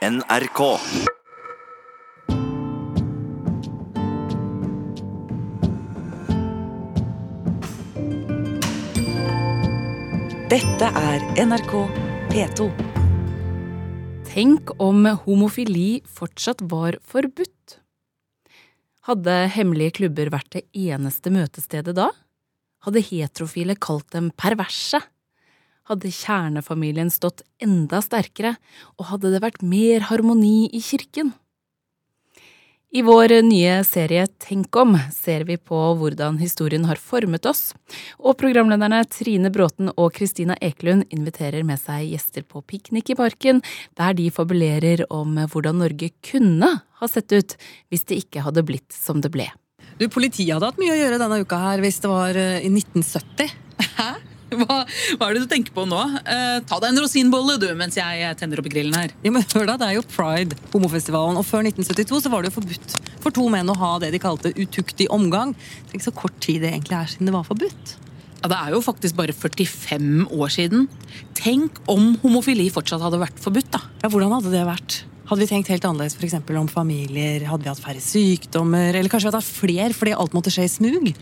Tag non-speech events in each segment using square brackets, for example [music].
NRK. Dette er NRK P2. Tenk om homofili fortsatt var forbudt. Hadde hemmelige klubber vært det eneste møtestedet da? Hadde heterofile kalt dem perverse? Hadde kjernefamilien stått enda sterkere, og hadde det vært mer harmoni i kirken? I vår nye serie Tenk om ser vi på hvordan historien har formet oss, og programlederne Trine Bråten og Kristina Ekelund inviterer med seg gjester på piknik i parken, der de fabulerer om hvordan Norge kunne ha sett ut hvis det ikke hadde blitt som det ble. Du, Politiet hadde hatt mye å gjøre denne uka her hvis det var eh, i 1970. Hæ? Hva, hva er det du tenker på nå? Eh, ta deg en rosinbolle du, mens jeg tenner opp grillen her. Ja, men hør da, Det er jo Pride, homofestivalen, og før 1972 så var det jo forbudt for to menn å ha det de kalte utuktig omgang. Tenk så kort tid det egentlig er siden det var forbudt. Ja, Det er jo faktisk bare 45 år siden. Tenk om homofili fortsatt hadde vært forbudt, da. Ja, Hvordan hadde det vært? Hadde vi tenkt helt annerledes for eksempel, om familier? Hadde vi hatt færre sykdommer? Eller kanskje vi hadde hatt flere fordi alt måtte skje i smug?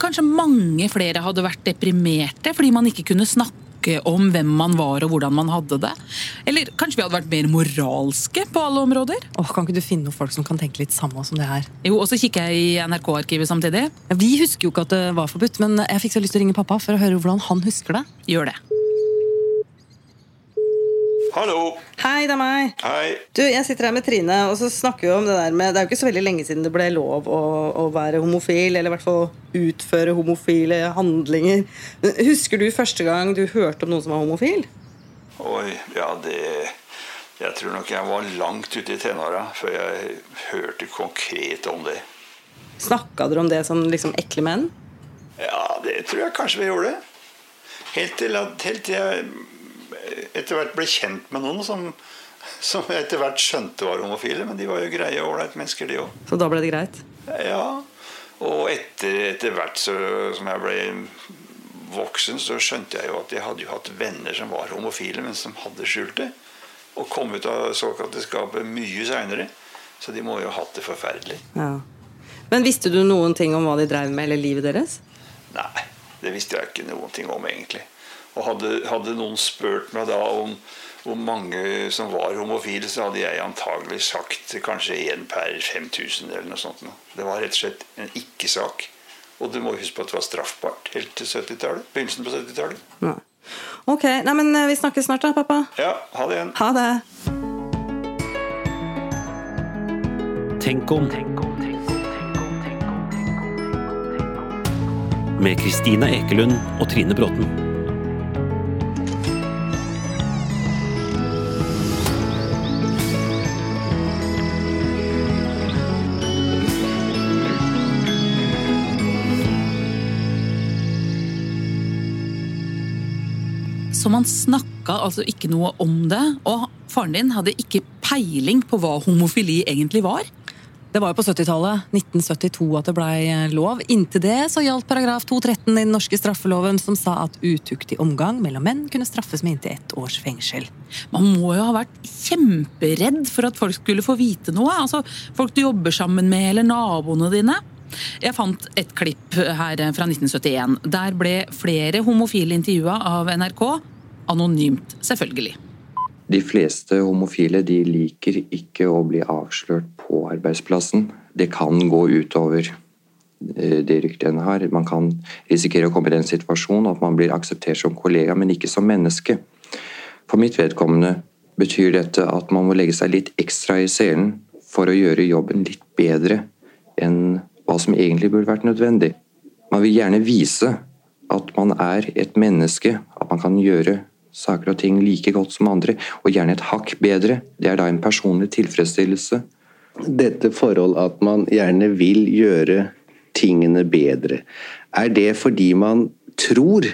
Kanskje mange flere hadde vært deprimerte fordi man ikke kunne snakke om hvem man var og hvordan man hadde det. Eller kanskje vi hadde vært mer moralske på alle områder. Åh, Kan ikke du finne noen folk som kan tenke litt samme som det her? Jo, Og så kikker jeg i NRK-arkivet samtidig. Ja, vi husker jo ikke at det var forbudt, men jeg fikk så lyst til å ringe pappa for å høre hvordan han husker det. Gjør det. Hallo. Hei, det er meg. Hei. Du, Jeg sitter her med Trine, og så snakker vi om det der med Det er jo ikke så veldig lenge siden det ble lov å, å være homofil, eller i hvert fall utføre homofile handlinger. Husker du første gang du hørte om noen som var homofil? Oi, ja, det Jeg tror nok jeg var langt ute i tenåra før jeg hørte konkret om det. Snakka dere om det som liksom ekle menn? Ja, det tror jeg kanskje vi gjorde. Helt til, at, helt til jeg etter hvert ble kjent med noen som, som etter hvert skjønte var homofile. Men de var jo greie og ålreite mennesker, de òg. Så da ble det greit? Ja. Og etter, etter hvert så, som jeg ble voksen, så skjønte jeg jo at jeg hadde jo hatt venner som var homofile, men som hadde skjult det. Og kom ut av såkalte skapet mye seinere. Så de må jo ha hatt det forferdelig. Ja. Men visste du noen ting om hva de drev med, eller livet deres? Nei, det visste jeg ikke noen ting om, egentlig. Og hadde, hadde noen spurt meg da om hvor mange som var homofile, så hadde jeg antagelig sagt kanskje én per 5000 eller noe sånt. Det var rett og slett en ikke-sak. Og du må huske på at det var straffbart helt til 70-tallet. Begynnelsen på 70-tallet. Ja. Ok, nei, men eh, vi snakkes snart da, pappa. Ja, ha det igjen. Ha det. Tenk om. Med Kristina Ekelund og Trine Bråten. Så man snakka altså ikke noe om det. Og faren din hadde ikke peiling på hva homofili egentlig var. Det var jo på 70-tallet, 1972, at det blei lov. Inntil det så gjaldt paragraf 213 i den norske straffeloven, som sa at utuktig omgang mellom menn kunne straffes med inntil ett års fengsel. Man må jo ha vært kjemperedd for at folk skulle få vite noe. Altså, Folk du jobber sammen med, eller naboene dine. Jeg fant et klipp her fra 1971. Der ble flere homofile intervjua av NRK. Anonymt, selvfølgelig. De fleste homofile de liker ikke å bli avslørt på arbeidsplassen. Det kan gå utover eh, det ryktet en har. Man kan risikere å komme i den situasjonen at man blir akseptert som kollega, men ikke som menneske. For mitt vedkommende betyr dette at man må legge seg litt ekstra i selen for å gjøre jobben litt bedre enn hva som egentlig burde vært nødvendig. Man vil gjerne vise at man er et menneske, at man kan gjøre saker og ting like godt som andre, og gjerne et hakk bedre. Det er da en personlig tilfredsstillelse. Dette forhold at man gjerne vil gjøre tingene bedre, er det fordi man tror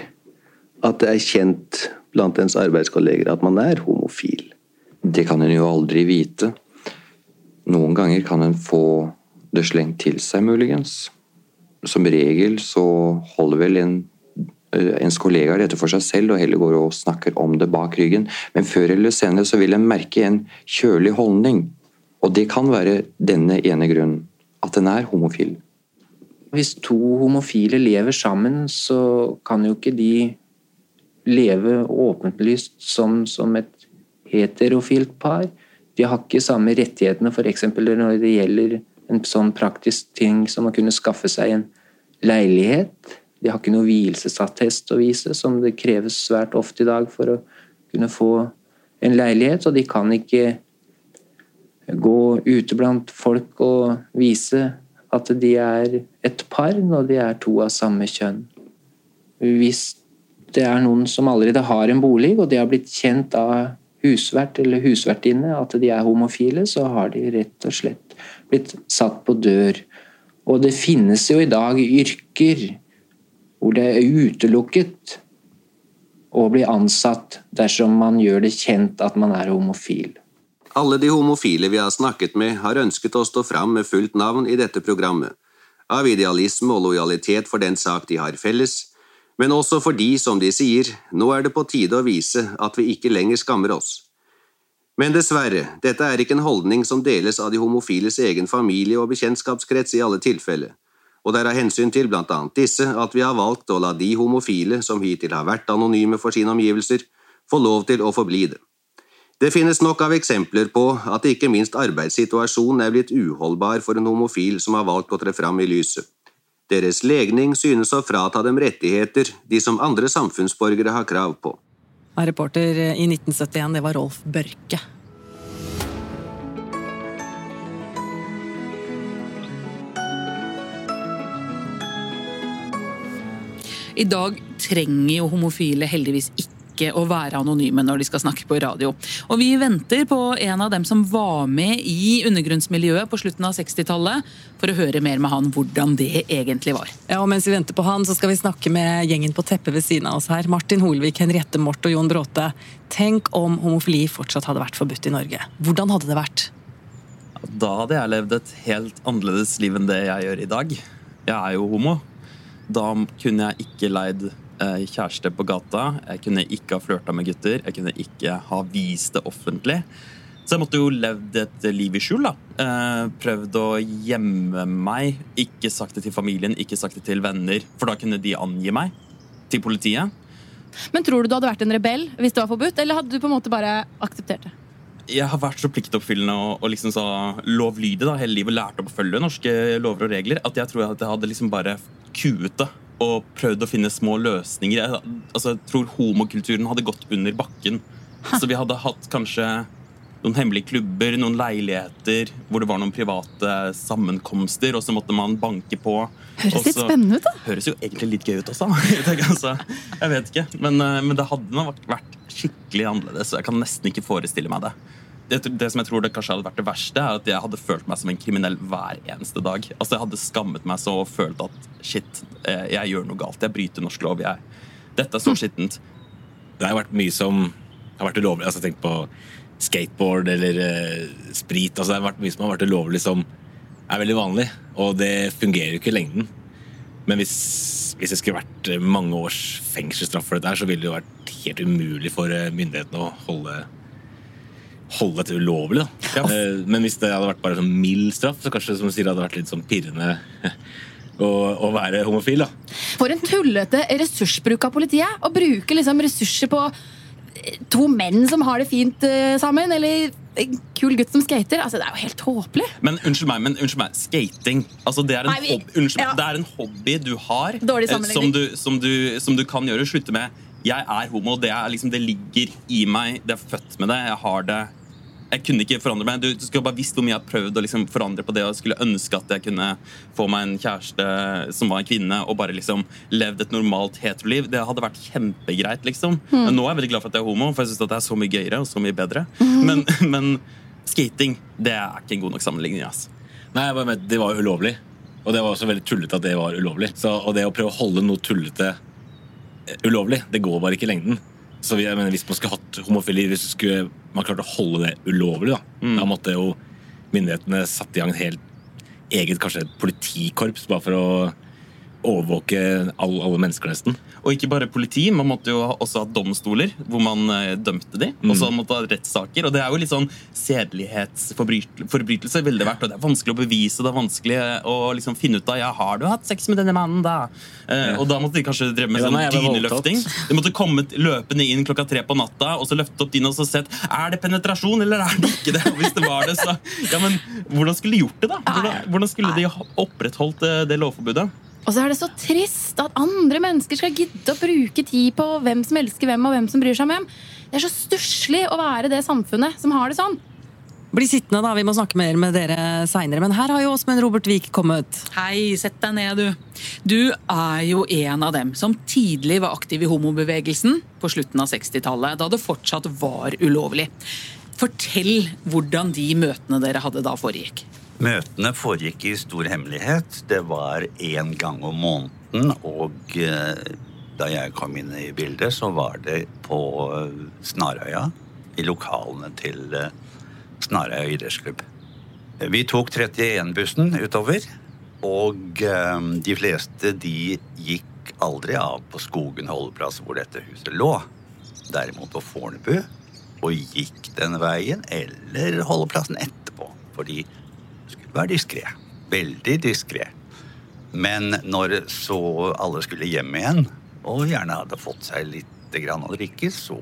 at det er kjent blant ens arbeidskolleger at man er homofil? Det kan en jo aldri vite. Noen ganger kan en få det slengt til seg, muligens. Som regel så holder vel en ens kollegaer dette for seg selv og heller går og snakker om det bak ryggen. Men før eller senere så vil en merke en kjølig holdning. Og det kan være denne ene grunnen. At den er homofil. Hvis to homofile lever sammen, så kan jo ikke de leve åpenlyst som, som et heterofilt par. De har ikke samme rettighetene f.eks. når det gjelder en sånn praktisk ting som å kunne skaffe seg en leilighet. De har ikke noe vielsesattest å vise, som det kreves svært ofte i dag for å kunne få en leilighet. Og de kan ikke gå ute blant folk og vise at de er et par når de er to av samme kjønn. Hvis det er noen som allerede har en bolig, og de har blitt kjent av husvert eller husvertinne at de er homofile, så har de rett og slett blitt satt på dør. Og det finnes jo i dag yrker hvor det er utelukket å bli ansatt dersom man gjør det kjent at man er homofil. Alle de homofile vi har snakket med, har ønsket å stå fram med fullt navn i dette programmet, av idealisme og lojalitet for den sak de har felles, men også fordi, som de sier, nå er det på tide å vise at vi ikke lenger skammer oss. Men dessverre, dette er ikke en holdning som deles av de homofiles egen familie og bekjentskapskrets i alle tilfeller, og det er av hensyn til blant annet disse at vi har valgt å la de homofile som hittil har vært anonyme for sine omgivelser, få lov til å forbli det. Det finnes nok av eksempler på at ikke minst arbeidssituasjonen er blitt uholdbar for en homofil som har valgt å tre fram i lyset. Deres legning synes å frata dem rettigheter de som andre samfunnsborgere har krav på. Reporter i 1971, det var Rolf Børke. I dag trenger jo homofile heldigvis ikke å være anonyme når de skal snakke på radio. Og vi venter på en av dem som var med i undergrunnsmiljøet på slutten av 60-tallet, for å høre mer med han hvordan det egentlig var. Ja, og Mens vi venter på han, så skal vi snakke med gjengen på teppet ved siden av oss her. Martin Holvik, Henriette Mort og Jon Bråte. Tenk om homofili fortsatt hadde vært forbudt i Norge. Hvordan hadde det vært? Da hadde jeg levd et helt annerledes liv enn det jeg gjør i dag. Jeg er jo homo. Da kunne jeg ikke leid eh, kjæreste på gata. Jeg kunne ikke ha flørta med gutter. Jeg kunne ikke ha vist det offentlig. Så jeg måtte jo levd et liv i skjul. da. Eh, prøvd å gjemme meg. Ikke sagt det til familien, ikke sagt det til venner. For da kunne de angi meg til politiet. Men tror du du hadde vært en rebell hvis det var forbudt, eller hadde du på en måte bare akseptert det? Jeg har vært så pliktoppfyllende og, og liksom så lovlydig da, hele livet lært opp å følge norske lover og regler at jeg tror at jeg hadde liksom bare kuet det og prøvd å finne små løsninger. Jeg, altså, jeg tror homokulturen hadde gått under bakken. Så vi hadde hatt kanskje noen hemmelige klubber, noen leiligheter hvor det var noen private sammenkomster, og så måtte man banke på. Høres litt spennende ut, da. Høres jo egentlig litt gøy ut også. [laughs] altså, jeg vet ikke. Men, eh, men det hadde nok vært skikkelig annerledes, så jeg kan nesten ikke forestille meg det. Det, det, som jeg tror det kanskje hadde vært det verste, er at jeg hadde følt meg som en kriminell hver eneste dag. Altså Jeg hadde skammet meg så og følt at shit, eh, jeg gjør noe galt. Jeg bryter norsk lov. Jeg, dette er så skittent. Det har vært mye som har vært ulovlig. Altså Tenk på skateboard eller uh, sprit. Altså Det har vært mye som har vært ulovlig som er veldig vanlig, og det fungerer jo ikke i lengden. Men hvis, hvis det skulle vært mange års fengselsstraff for dette, her, så ville det jo vært helt umulig for myndighetene å holde holde dette ulovlig. da. Ja. Eh, men hvis det hadde vært bare sånn mild straff, så kanskje som du sier, det hadde vært litt sånn pirrende [laughs] å, å være homofil. da. For en tullete ressursbruk av politiet. Å bruke liksom ressurser på eh, to menn som har det fint uh, sammen, eller en kul gutt som skater. altså Det er jo helt håpelig. Men unnskyld meg, men unnskyld meg, skating altså det, er en Nei, vi, hobby, unnskyld, ja. det er en hobby du har, som du, som, du, som du kan gjøre. Slutte med jeg er homo. Det, er liksom, det ligger i meg. Det er født med det. Jeg har det jeg kunne ikke forandre meg. Du, du skulle bare visst hvor mye jeg har prøvd å liksom forandre på det. Og skulle ønske at jeg kunne få meg en kjæreste som var en kvinne, og bare liksom levd et normalt heteroliv. Det hadde vært kjempegreit, liksom. Mm. Men nå er jeg veldig glad for at jeg er homo, for jeg syns det er så mye gøyere og så mye bedre. Mm. Men, [laughs] men, skating, det er ikke en god nok sammenligning. Altså. Nei, Det var jo ulovlig. Og det var også veldig tullete at det var ulovlig. Så, og det å prøve å holde noe tullete ulovlig, det går bare ikke i lengden. Så jeg mener, Hvis man skulle hatt homofili, hvis skulle, man klarte å holde det ulovlig, da, mm. da måtte jo myndighetene satt i gang et helt eget kanskje et politikorps bare for å overvåke alle, alle, mennesker, nesten. Og ikke bare politi, man måtte jo også ha domstoler hvor man uh, dømte de. Mm. Og så måtte ha rettssaker. Og det er jo litt sånn sedelighetsforbrytelse veldig verdt. Og det er vanskelig å bevise, det er vanskelig å liksom finne ut av ja, har du hatt sex med denne mannen, da? Uh, ja. Og da måtte de kanskje dreve med sånn dyneløfting. De måtte komme løpende inn klokka tre på natta og så løfte opp dyna og så sett er det penetrasjon eller er det ikke det. Og hvis det var det, så ja, men hvordan skulle de gjort det, da? Hvordan, hvordan skulle de opprettholdt det, det lovforbudet? Og så er det så trist at andre mennesker skal gidde å bruke tid på hvem som elsker hvem, og hvem som bryr seg om hvem. Det er så stusslig å være det samfunnet som har det sånn. Bli sittende, da. Vi må snakke mer med dere seinere. Men her har jo Åsmund Robert Wiik kommet. Hei, sett deg ned, du. Du er jo en av dem som tidlig var aktiv i homobevegelsen på slutten av 60-tallet, da det fortsatt var ulovlig. Fortell hvordan de møtene dere hadde da foregikk. Møtene foregikk i stor hemmelighet. Det var én gang om måneden. Og eh, da jeg kom inn i bildet, så var det på eh, Snarøya. I lokalene til eh, Snarøya idrettsklubb. Vi tok 31-bussen utover. Og de fleste de gikk aldri av på Skogen holdeplass, hvor dette huset lå. Derimot på Fornebu. Og gikk den veien eller holdeplassen etterpå. Fordi være diskré. Veldig diskré. Men når så alle skulle hjem igjen, og gjerne hadde fått seg litt grann å drikke, så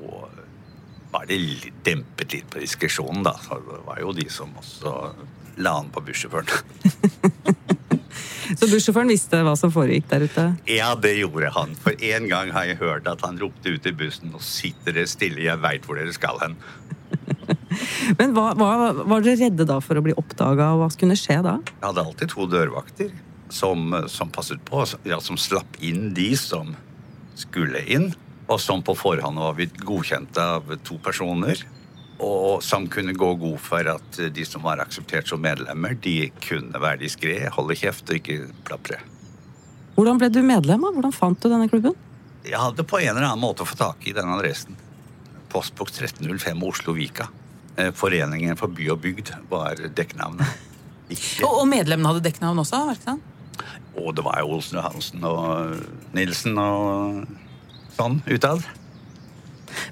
var det litt, dempet litt på diskresjonen, da. Så det var jo de som også la an på bussjåføren. [laughs] så bussjåføren visste hva som foregikk der ute? Ja, det gjorde han. For en gang har jeg hørt at han ropte ut i bussen og sitter dere stille, jeg veit hvor dere skal hen. Men hva, hva, Var dere redde da for å bli oppdaga, og hva skulle skje da? Jeg hadde alltid to dørvakter som, som passet på, ja, som slapp inn de som skulle inn. Og som på forhånd var blitt godkjent av to personer. Og som kunne gå god for at de som var akseptert som medlemmer, de kunne være diskré, holde kjeft og ikke plapre. Hvordan ble du medlem? Av? Hvordan fant du denne klubben? Jeg hadde på en eller annen måte fått tak i denne adressen. Postboks 1305 Oslo Vika. Eh, Foreningen for by og bygd var dekknavnet. [laughs] Og medlemmene hadde dekknavn også? ikke sant? Og det var jo Olsen og Hansen og Nilsen og sånn utad.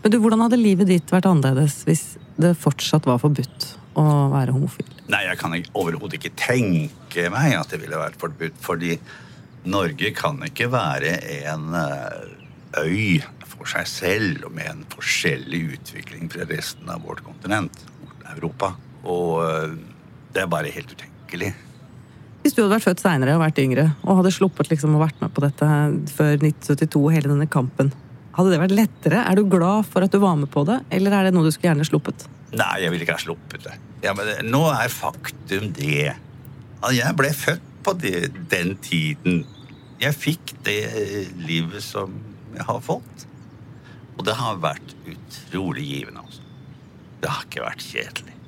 Men du, Hvordan hadde livet ditt vært annerledes hvis det fortsatt var forbudt å være homofil? Nei, Jeg kan overhodet ikke tenke meg at det ville vært forbudt. Fordi Norge kan ikke være en eh, øy for seg selv og med en forskjellig utvikling fra resten av vårt kontinent, Europa. Og eh, det er bare helt utenkelig. Hvis du hadde vært født seinere og vært yngre og hadde sluppet liksom å vært med på dette før 1972, hele denne kampen, hadde det vært lettere? Er du glad for at du var med på det, eller er det noe du skulle gjerne sluppet? Nei, jeg ville ikke ha sluppet det. Ja, men nå er faktum det at jeg ble født på det, den tiden. Jeg fikk det livet som jeg har fått. Og det har vært utrolig givende. Også. Det har ikke vært kjedelig.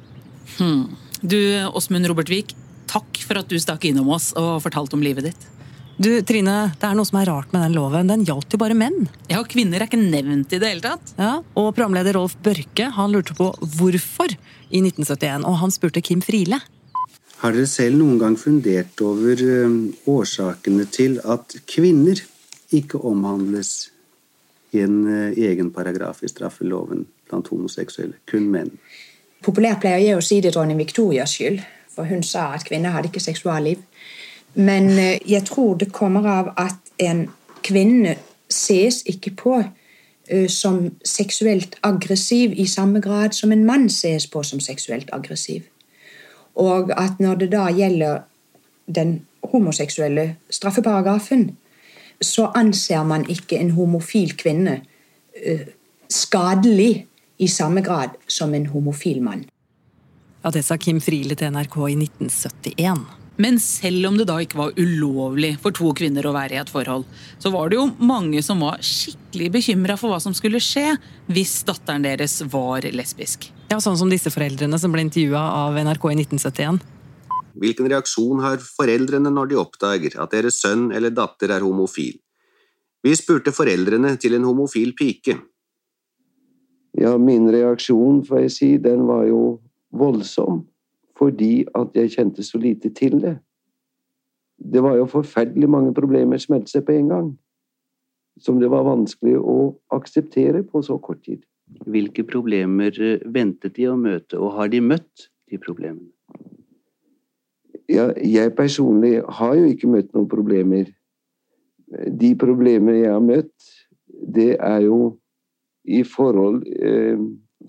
Hmm. Du, Åsmund Robert Wiik, takk for at du stakk innom oss og fortalte om livet ditt. Du, Trine, det er noe som er rart med den loven. Den gjaldt jo bare menn. Ja, og Kvinner er ikke nevnt i det hele tatt. Ja, Og programleder Rolf Børke han lurte på hvorfor i 1971, og han spurte Kim Friele. Har dere selv noen gang fundert over eh, årsakene til at kvinner ikke omhandles en eh, egen paragraf i straffeloven blant homoseksuelle. Kun menn. Populært pleier jeg å si det dronning Victorias skyld, for hun sa at kvinner hadde ikke seksualliv. Men eh, jeg tror det kommer av at en kvinne ses ikke på uh, som seksuelt aggressiv i samme grad som en mann ses på som seksuelt aggressiv. Og at når det da gjelder den homoseksuelle straffeparagrafen, så anser man ikke en homofil kvinne uh, skadelig i samme grad som en homofil mann. Ja, Det sa Kim Friele til NRK i 1971. Men selv om det da ikke var ulovlig for to kvinner å være i et forhold, så var det jo mange som var skikkelig bekymra for hva som skulle skje hvis datteren deres var lesbisk. Ja, Sånn som disse foreldrene som ble intervjua av NRK i 1971. Hvilken reaksjon har foreldrene når de oppdager at deres sønn eller datter er homofil? Vi spurte foreldrene til en homofil pike. Ja, min reaksjon, får jeg si, den var jo voldsom. Fordi at jeg kjente så lite til det. det var jo forferdelig mange problemer smelte seg på en gang. Som det var vanskelig å akseptere på så kort tid. Hvilke problemer eh, ventet de å møte, og har de møtt de problemene? Ja, jeg personlig har jo ikke møtt noen problemer. De problemer jeg har møtt, det er jo i forhold eh,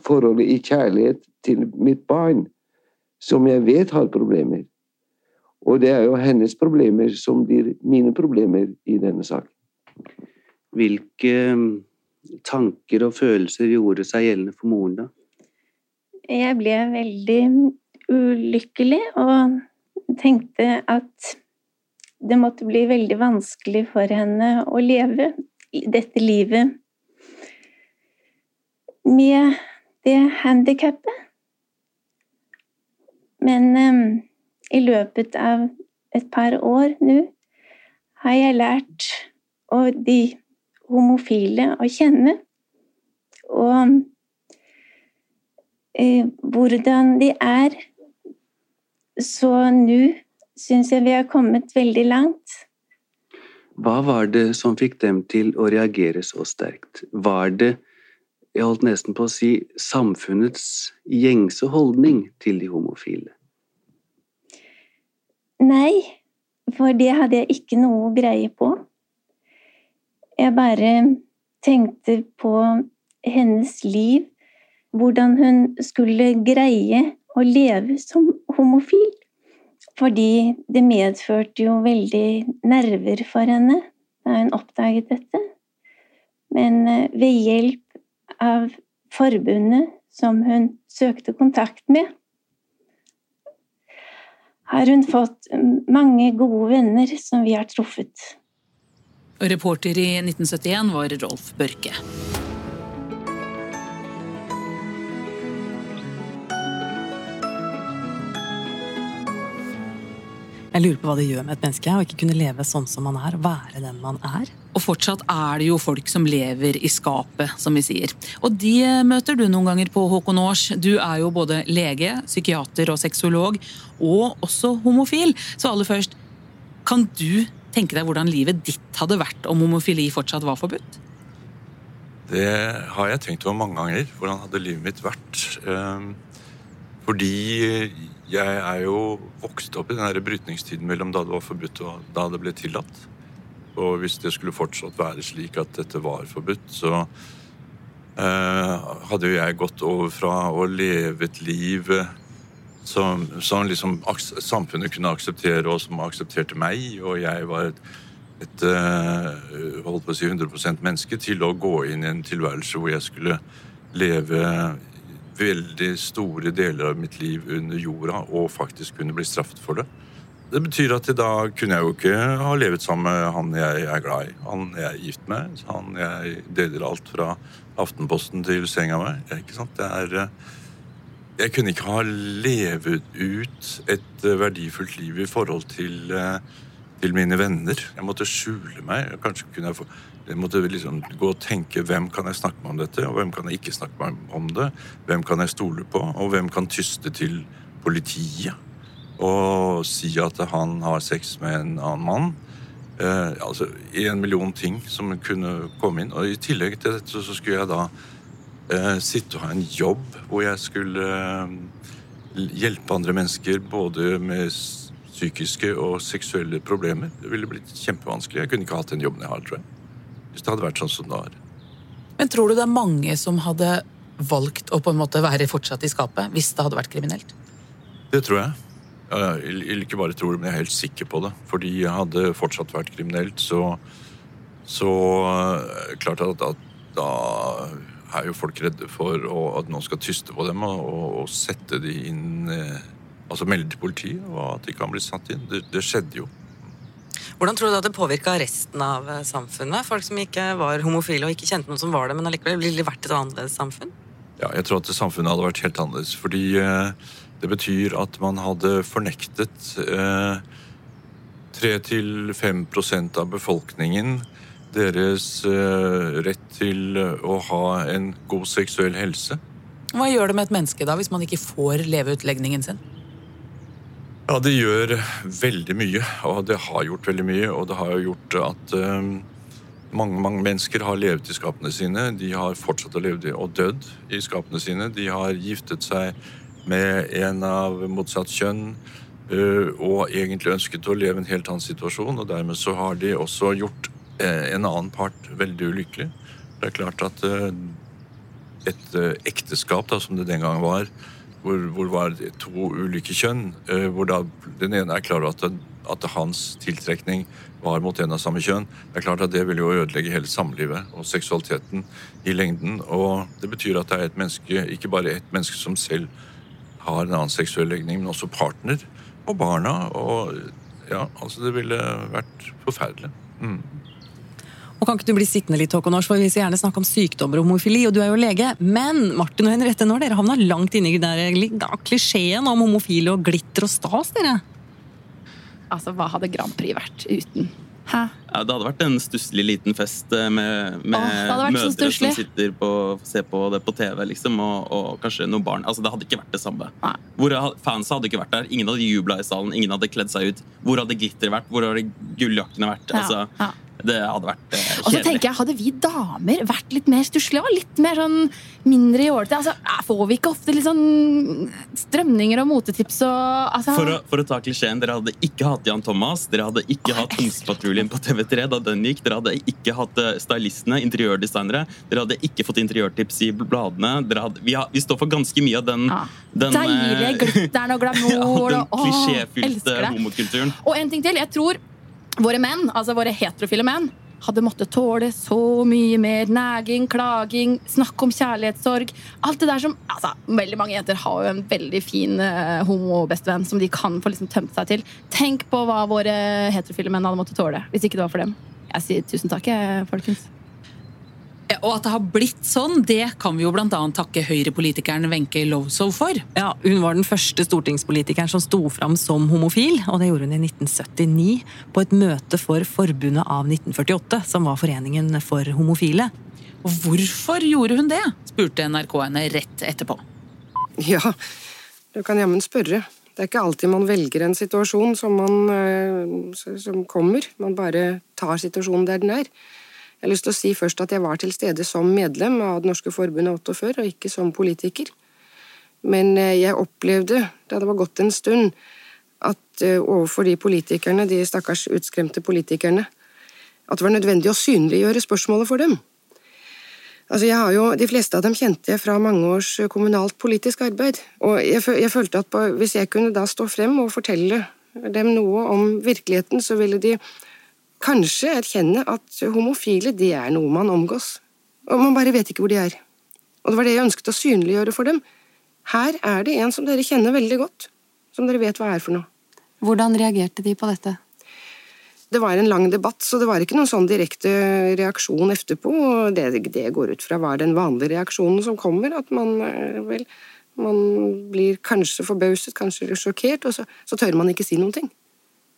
Forholdet i kjærlighet til mitt barn, som jeg vet har problemer. Og det er jo hennes problemer som blir mine problemer i denne saken. Hvilke tanker og følelser gjorde seg gjeldende for moren, da? Jeg ble veldig ulykkelig og tenkte at det måtte bli veldig vanskelig for henne å leve dette livet med det handikappet. Men um, i løpet av et par år nå har jeg lært de homofile å kjenne. Og eh, hvordan de er. Så nå syns jeg vi har kommet veldig langt. Hva var det som fikk dem til å reagere så sterkt? Var det, jeg holdt nesten på å si, samfunnets gjengse holdning til de homofile? Nei, for det hadde jeg ikke noe greie på. Jeg bare tenkte på hennes liv, hvordan hun skulle greie å leve som homofil. Fordi det medførte jo veldig nerver for henne da hun oppdaget dette. Men eh, ved hjelp av forbundet som hun søkte kontakt med, har hun fått mange gode venner som vi har truffet. Reporter i 1971 var Rolf Børke. Jeg lurer på hva det gjør med et menneske å ikke kunne leve sånn som man er, være den man er. Og fortsatt er det jo folk som lever i skapet, som vi sier. Og de møter du noen ganger på Håkon Aars. Du er jo både lege, psykiater og sexolog, og også homofil. Så aller først, kan du tenke deg hvordan livet ditt hadde vært om homofili fortsatt var forbudt? Det har jeg tenkt over mange ganger. Hvordan hadde livet mitt vært? Ehm, fordi jeg er jo vokst opp i den brytningstiden mellom da det var forbudt og da det ble tillatt. Og hvis det skulle fortsatt være slik at dette var forbudt, så eh, hadde jo jeg gått over fra å leve et liv eh, som, som liksom samfunnet kunne akseptere, og som aksepterte meg, og jeg var et, et eh, holdt på å si 100% menneske, til å gå inn i en tilværelse hvor jeg skulle leve veldig store deler av mitt liv under jorda og faktisk kunne bli straffet for det. Det betyr at i dag kunne jeg jo ikke ha levet sammen med han jeg er glad i. Han jeg er gift med. Han jeg deler alt fra Aftenposten til senga med. Ikke sant? Det er eh, Jeg kunne ikke ha levet ut et eh, verdifullt liv i forhold til, eh, til mine venner. Jeg måtte skjule meg. Kanskje kunne jeg få jeg måtte liksom gå og tenke hvem kan jeg snakke med om dette, og hvem kan jeg ikke snakke med om det. Hvem kan jeg stole på, og hvem kan tyste til politiet og si at han har sex med en annen mann. Eh, altså en million ting som kunne komme inn. Og i tillegg til dette så skulle jeg da eh, sitte og ha en jobb hvor jeg skulle eh, hjelpe andre mennesker både med psykiske og seksuelle problemer. Det ville blitt kjempevanskelig. Jeg kunne ikke hatt den jobben jeg har, tror jeg hvis det hadde vært sånn som det var. Men tror du det er mange som hadde valgt å på en måte være fortsatt i skapet hvis det hadde vært kriminelt? Det tror jeg. Jeg ikke bare tror det, men jeg er helt sikker på det. Fordi hadde det fortsatt vært kriminelt, så, så eh, klart at, at, da er jo folk redde for at noen skal tyste på dem og, og sette de inn eh, Altså melde til politiet, og at de kan bli satt inn. Det, det skjedde jo. Hvordan tror du at det påvirka resten av eh, samfunnet? Folk som ikke var homofile og ikke kjente noen som var det, men allikevel ville vært et annerledes samfunn? Ja, jeg tror at samfunnet hadde vært helt annerledes. Fordi eh, det betyr at man hadde fornektet eh, 3-5% av befolkningen deres eh, rett til å ha en god seksuell helse. Hva gjør det med et menneske da, hvis man ikke får leve ut legningen sin? Ja, det gjør veldig mye, og det har gjort veldig mye. Og det har jo gjort at um, mange, mange mennesker har levd i skapene sine. De har fortsatt å leve og dødd i skapene sine. De har giftet seg med en av motsatt kjønn uh, og egentlig ønsket å leve en helt annen situasjon. Og dermed så har de også gjort uh, en annen part veldig ulykkelig. Det er klart at et ekteskap, da, som det den gang var, hvor, hvor var to ulike kjønn. Eh, hvor da den ene er klar over at, at, hans tiltrekning var mot en av samme kjønn. Det er klart at det vil jo ødelegge hele samlivet og seksualiteten i lengden. Og det betyr at det er et menneske, ikke bare et menneske som selv har en annen seksuell legning, men også partner og barna. Og ja, altså det ville vært forferdelig. Mm. Og kan ikke du bli sittende litt, Håkon Aars, for Vi vil gjerne snakke om sykdommer og homofili, og du er jo lege. Men Martin og Henriette, nå har dere havna langt inne i den klisjeen om homofile og glitter og stas, dere. Altså, hva hadde Grand Prix vært uten? Hæ? Ja, det hadde vært en stusslig liten fest eh, med, med Åh, mødre som sitter på, ser på det på TV, liksom, og, og, kanskje noen barn. Altså, Det hadde ikke vært det samme. Hvor Fansa hadde ikke vært der. Ingen hadde jubla i salen, ingen hadde kledd seg ut. Hvor hadde glitter vært? Hvor hadde gulljakkene vært? Ja, altså, ja. Det hadde vært eh, kjedelig. Og så tenker jeg, Hadde vi damer vært litt mer stusslige, litt mer sånn mindre jålete altså, Får vi ikke ofte litt sånn strømninger og motetips og altså... for, å, for, å, ta klisjeen, dere hadde ikke hatt Jan Thomas, dere hadde ikke oh, hatt Ungdomspatruljen på TV3 da den gikk, dere hadde ikke hatt eh, stylistene, interiørdesignere, dere hadde ikke fått interiørtips i bladene. Hadde, vi, har, vi, står for ganske mye av den, ja. den Deilige eh, glitteren og glamour. [laughs] ja, den klisjéfylte homokulturen. Og en ting til. jeg tror Våre menn, altså våre heterofile menn, hadde måttet tåle så mye mer næging, klaging, snakk om kjærlighetssorg. Alt det der som altså, Veldig mange jenter har jo en veldig fin uh, homo-bestevenn som de kan få liksom tømt seg til. Tenk på hva våre heterofile menn hadde måttet tåle hvis ikke det var for dem. Jeg sier tusen takk, folkens. Og at det har blitt sånn, det kan vi jo bl.a. takke høyrepolitikeren Wenche Lowzow for. Ja, Hun var den første stortingspolitikeren som sto fram som homofil, og det gjorde hun i 1979 på et møte for Forbundet av 1948, som var Foreningen for homofile. Og hvorfor gjorde hun det? spurte NRK henne rett etterpå. Ja, du kan jammen spørre. Det er ikke alltid man velger en situasjon som, man, eh, som kommer. Man bare tar situasjonen der den er. Jeg har lyst til å si først at jeg var til stede som medlem av Det norske forbundet 48, og ikke som politiker. Men eh, jeg opplevde, da det var gått en stund, at eh, overfor de politikerne, de stakkars utskremte politikerne, at det var nødvendig å synliggjøre spørsmålet for dem. Altså, jo, De fleste av dem kjente jeg fra mange års kommunalt politisk arbeid. Og jeg, jeg følte at på, hvis jeg kunne da stå frem og fortelle dem noe om virkeligheten, så ville de kanskje erkjenne at homofile det er noe man omgås, og man bare vet ikke hvor de er. Og det var det jeg ønsket å synliggjøre for dem. Her er det en som dere kjenner veldig godt, som dere vet hva er for noe. Hvordan reagerte de på dette? Det var en lang debatt, så det var ikke noen sånn direkte reaksjon etterpå. Det, det går ut fra var den vanlige reaksjonen som kommer, at man eh, vel man blir kanskje forbauset, kanskje sjokkert, og så, så tør man ikke si noen ting.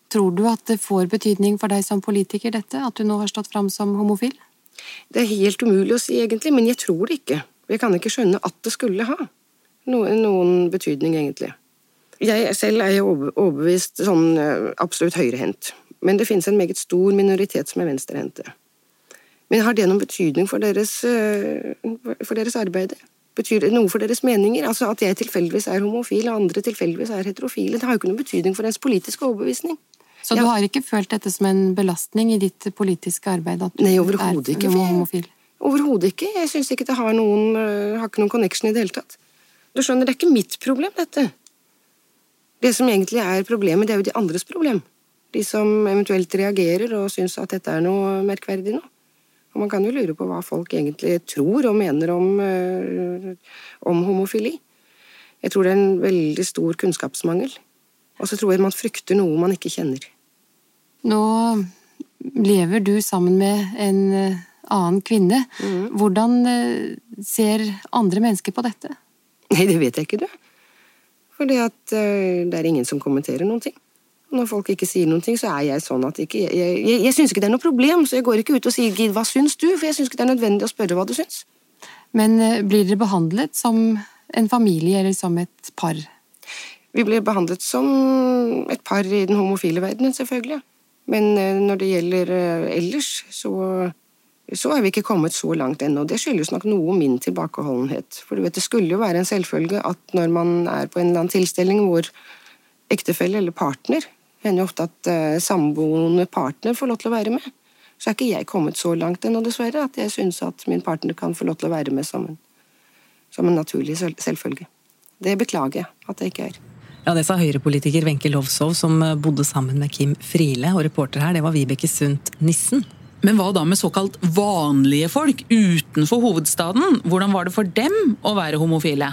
Tror du at det får betydning for deg som politiker, dette, at du nå har stått fram som homofil? Det er helt umulig å si, egentlig, men jeg tror det ikke. Jeg kan ikke skjønne at det skulle ha noen, noen betydning, egentlig. Jeg selv er overbevist sånn eh, absolutt høyrehendt, men det finnes en meget stor minoritet som er venstrehendte. Men har det noen betydning for deres, eh, for deres arbeid? Betyr det noe for deres meninger? Altså At jeg tilfeldigvis er homofil og andre tilfeldigvis er heterofile, det har jo ikke noen betydning for ens politiske overbevisning. Så du har ikke følt dette som en belastning i ditt politiske arbeid? At du Nei, overhodet ikke. homofil? Overhodet ikke. Jeg syns ikke det har noen, uh, har ikke noen connection i det hele tatt. Du skjønner, det er ikke mitt problem, dette. Det som egentlig er problemet, det er jo de andres problem. De som eventuelt reagerer og syns at dette er noe merkverdig nå. Og man kan jo lure på hva folk egentlig tror og mener om, uh, om homofili. Jeg tror det er en veldig stor kunnskapsmangel. Og så tror jeg man frykter noe man ikke kjenner. Nå lever du sammen med en eh, annen kvinne. Mm. Hvordan eh, ser andre mennesker på dette? Nei, det vet jeg ikke, du. Fordi at uh, det er ingen som kommenterer noen ting. Når folk ikke sier noen ting, så er jeg sånn at ikke, Jeg, jeg, jeg syns ikke det er noe problem, så jeg går ikke ut og sier 'Gid, hva syns du?' For jeg syns ikke det er nødvendig å spørre hva du syns. Men uh, blir dere behandlet som en familie eller som et par? Vi blir behandlet som et par i den homofile verdenen, selvfølgelig. Men eh, når det gjelder eh, ellers, så, så er vi ikke kommet så langt ennå. Det skyldes nok noe min tilbakeholdenhet. For du vet, det skulle jo være en selvfølge at når man er på en eller annen tilstelning hvor ektefelle eller partner hender jo ofte at uh, samboende partner får lov til å være med. Så er ikke jeg kommet så langt ennå, dessverre, at jeg syns at min partner kan få lov til å være med som en, som en naturlig selvfølge. Det beklager jeg at jeg ikke er. Ja, Det sa Høyre-politiker Wenche Lovsov, som eh, bodde sammen med Kim Friele. Og reporter her, det var Vibeke Sundt Nissen. Men hva da med såkalt vanlige folk utenfor hovedstaden? Hvordan var det for dem å være homofile?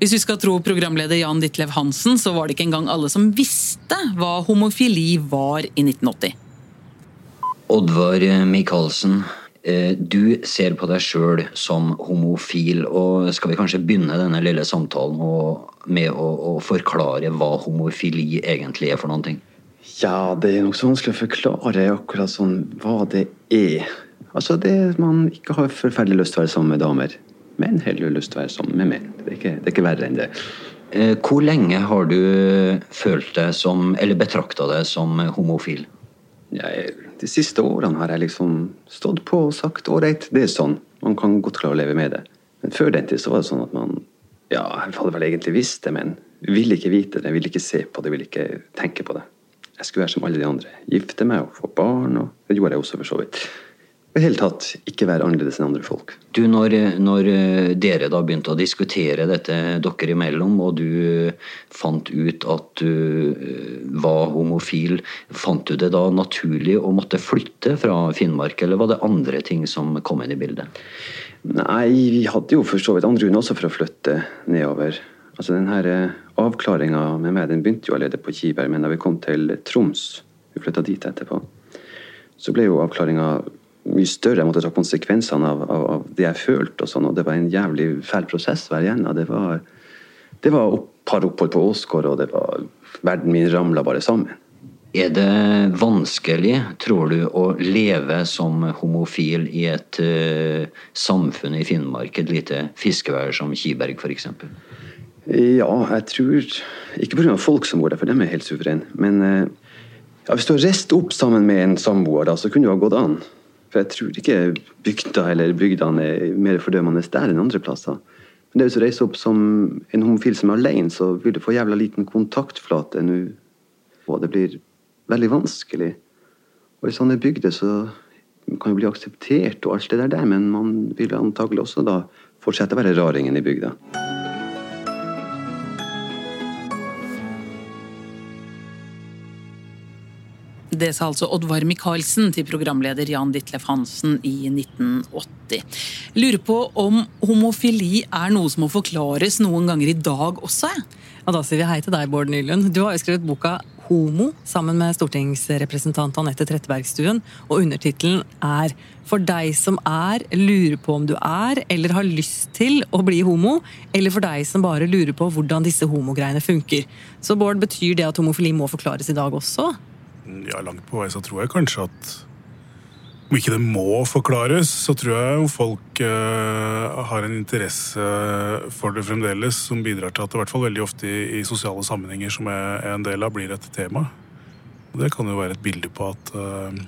Hvis vi skal tro programleder Jan Ditlev Hansen, så var det ikke engang alle som visste hva homofili var i 1980. Oddvar Michaelsen, du ser på deg sjøl som homofil, og skal vi kanskje begynne denne lille samtalen med å, å, forklare hva homofili egentlig er for noen ting? Ja, det er nokså vanskelig å forklare akkurat sånn hva det er. Altså det man ikke har forferdelig lyst til å være sammen med damer, men heller lyst til å være sammen med menn. Det er ikke, det er ikke verre enn det. Eh, hvor lenge har du følt deg som, eller betrakta deg som homofil? Jeg de siste årene har jeg liksom stått på og sagt ålreit, det er sånn. Man kan godt klare å leve med det. Men før den tid så var det sånn at man ja, jeg hadde vel egentlig visst det, men ville ikke vite det, ville ikke se på det, ville ikke tenke på det. Jeg skulle være som alle de andre. Gifte meg og få barn, og det gjorde jeg også for så vidt i hele tatt ikke være annerledes enn andre folk. Du, når, når, eh, dere da begynte å diskutere dette dere imellom, og du eh, fant ut at du eh, var homofil, fant du det da naturlig å måtte flytte fra Finnmark, eller var det andre ting som kom inn i bildet? Nei, vi hadde jo for så vidt andre grunner også for å flytte nedover. Altså den her Avklaringa med meg den begynte jo allerede på Kiberg, men da vi kom til Troms, vi flytta dit etterpå, så ble jo avklaringa mye større. Jeg måtte ta konsekvensene av, av, av det jeg følte. og sånn, og Det var en jævlig fæl prosess hver igjen. Det var, det var opp, par opphold på Åsgård, og det var verden min ramla bare sammen. Er det vanskelig, tror du, å leve som homofil i et uh, samfunn i Finnmark, et lite fiskevær som Kiberg f.eks.? Ja, jeg tror Ikke pga. folk som bor der, for dem er helt suverene. Men uh, ja, hvis du har reist opp sammen med en samboer, da, så kunne det ha gått an. For jeg tror ikke bygda eller bygdene er mer fordømmende der enn andre plasser. Men det du reiser opp som en homofil som er alene, så vil du få jævla liten kontaktflate nå. Og det blir veldig vanskelig. Og i sånne bygder så kan jo bli akseptert og alt det der, men man vil antagelig også da fortsette å være raringen i bygda. Det sa altså Oddvar Michaelsen til programleder Jan Ditlef Hansen i 1980. Lurer på om homofili er noe som må forklares noen ganger i dag også? Ja, Da sier vi hei til deg, Bård Nylund. Du har jo skrevet boka Homo sammen med stortingsrepresentant Anette Trettebergstuen, og undertittelen er For deg som er, lurer på om du er, eller har lyst til å bli homo, eller for deg som bare lurer på hvordan disse homogreiene funker. Så Bård, betyr det at homofili må forklares i dag også? Ja, langt på vei så tror jeg kanskje at om ikke det må forklares, så tror jeg folk eh, har en interesse for det fremdeles, som bidrar til at det i hvert fall veldig ofte i, i sosiale sammenhenger som jeg er en del av, blir et tema. Og det kan jo være et bilde på at eh,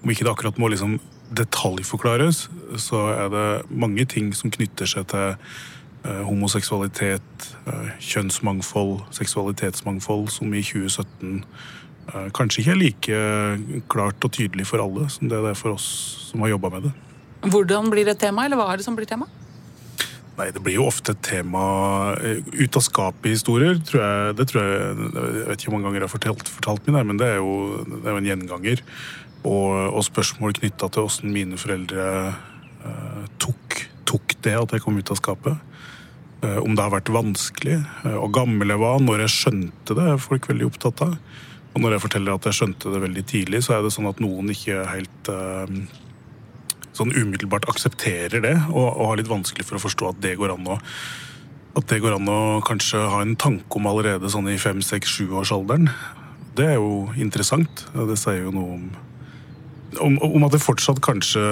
om ikke det akkurat må liksom detaljforklares, så er det mange ting som knytter seg til eh, homoseksualitet, kjønnsmangfold, seksualitetsmangfold, som i 2017 Eh, kanskje ikke like klart og tydelig for alle som det er for oss som har jobba med det. Hvordan blir det et tema, eller hva er det som blir tema? Nei, Det blir jo ofte et tema eh, ut av skapet-historier. tror jeg, det tror Jeg jeg vet ikke hvor mange ganger jeg har fortalt, fortalt meg men det er jo, det er jo en gjenganger. Og, og spørsmål knytta til åssen mine foreldre eh, tok, tok, det at jeg kom ut av skapet. Eh, om det har vært vanskelig, uh, og gammel jeg var, når jeg skjønte det, er folk veldig opptatt av. Og når jeg forteller at jeg skjønte det veldig tidlig, så er det sånn at noen ikke helt uh, sånn umiddelbart aksepterer det, og, og, har litt vanskelig for å forstå at det går an å at det går an å kanskje ha en tanke om allerede sånn i fem, seks, sjuårsalderen. Det er jo interessant. Det sier jo noe om, om, om at det fortsatt kanskje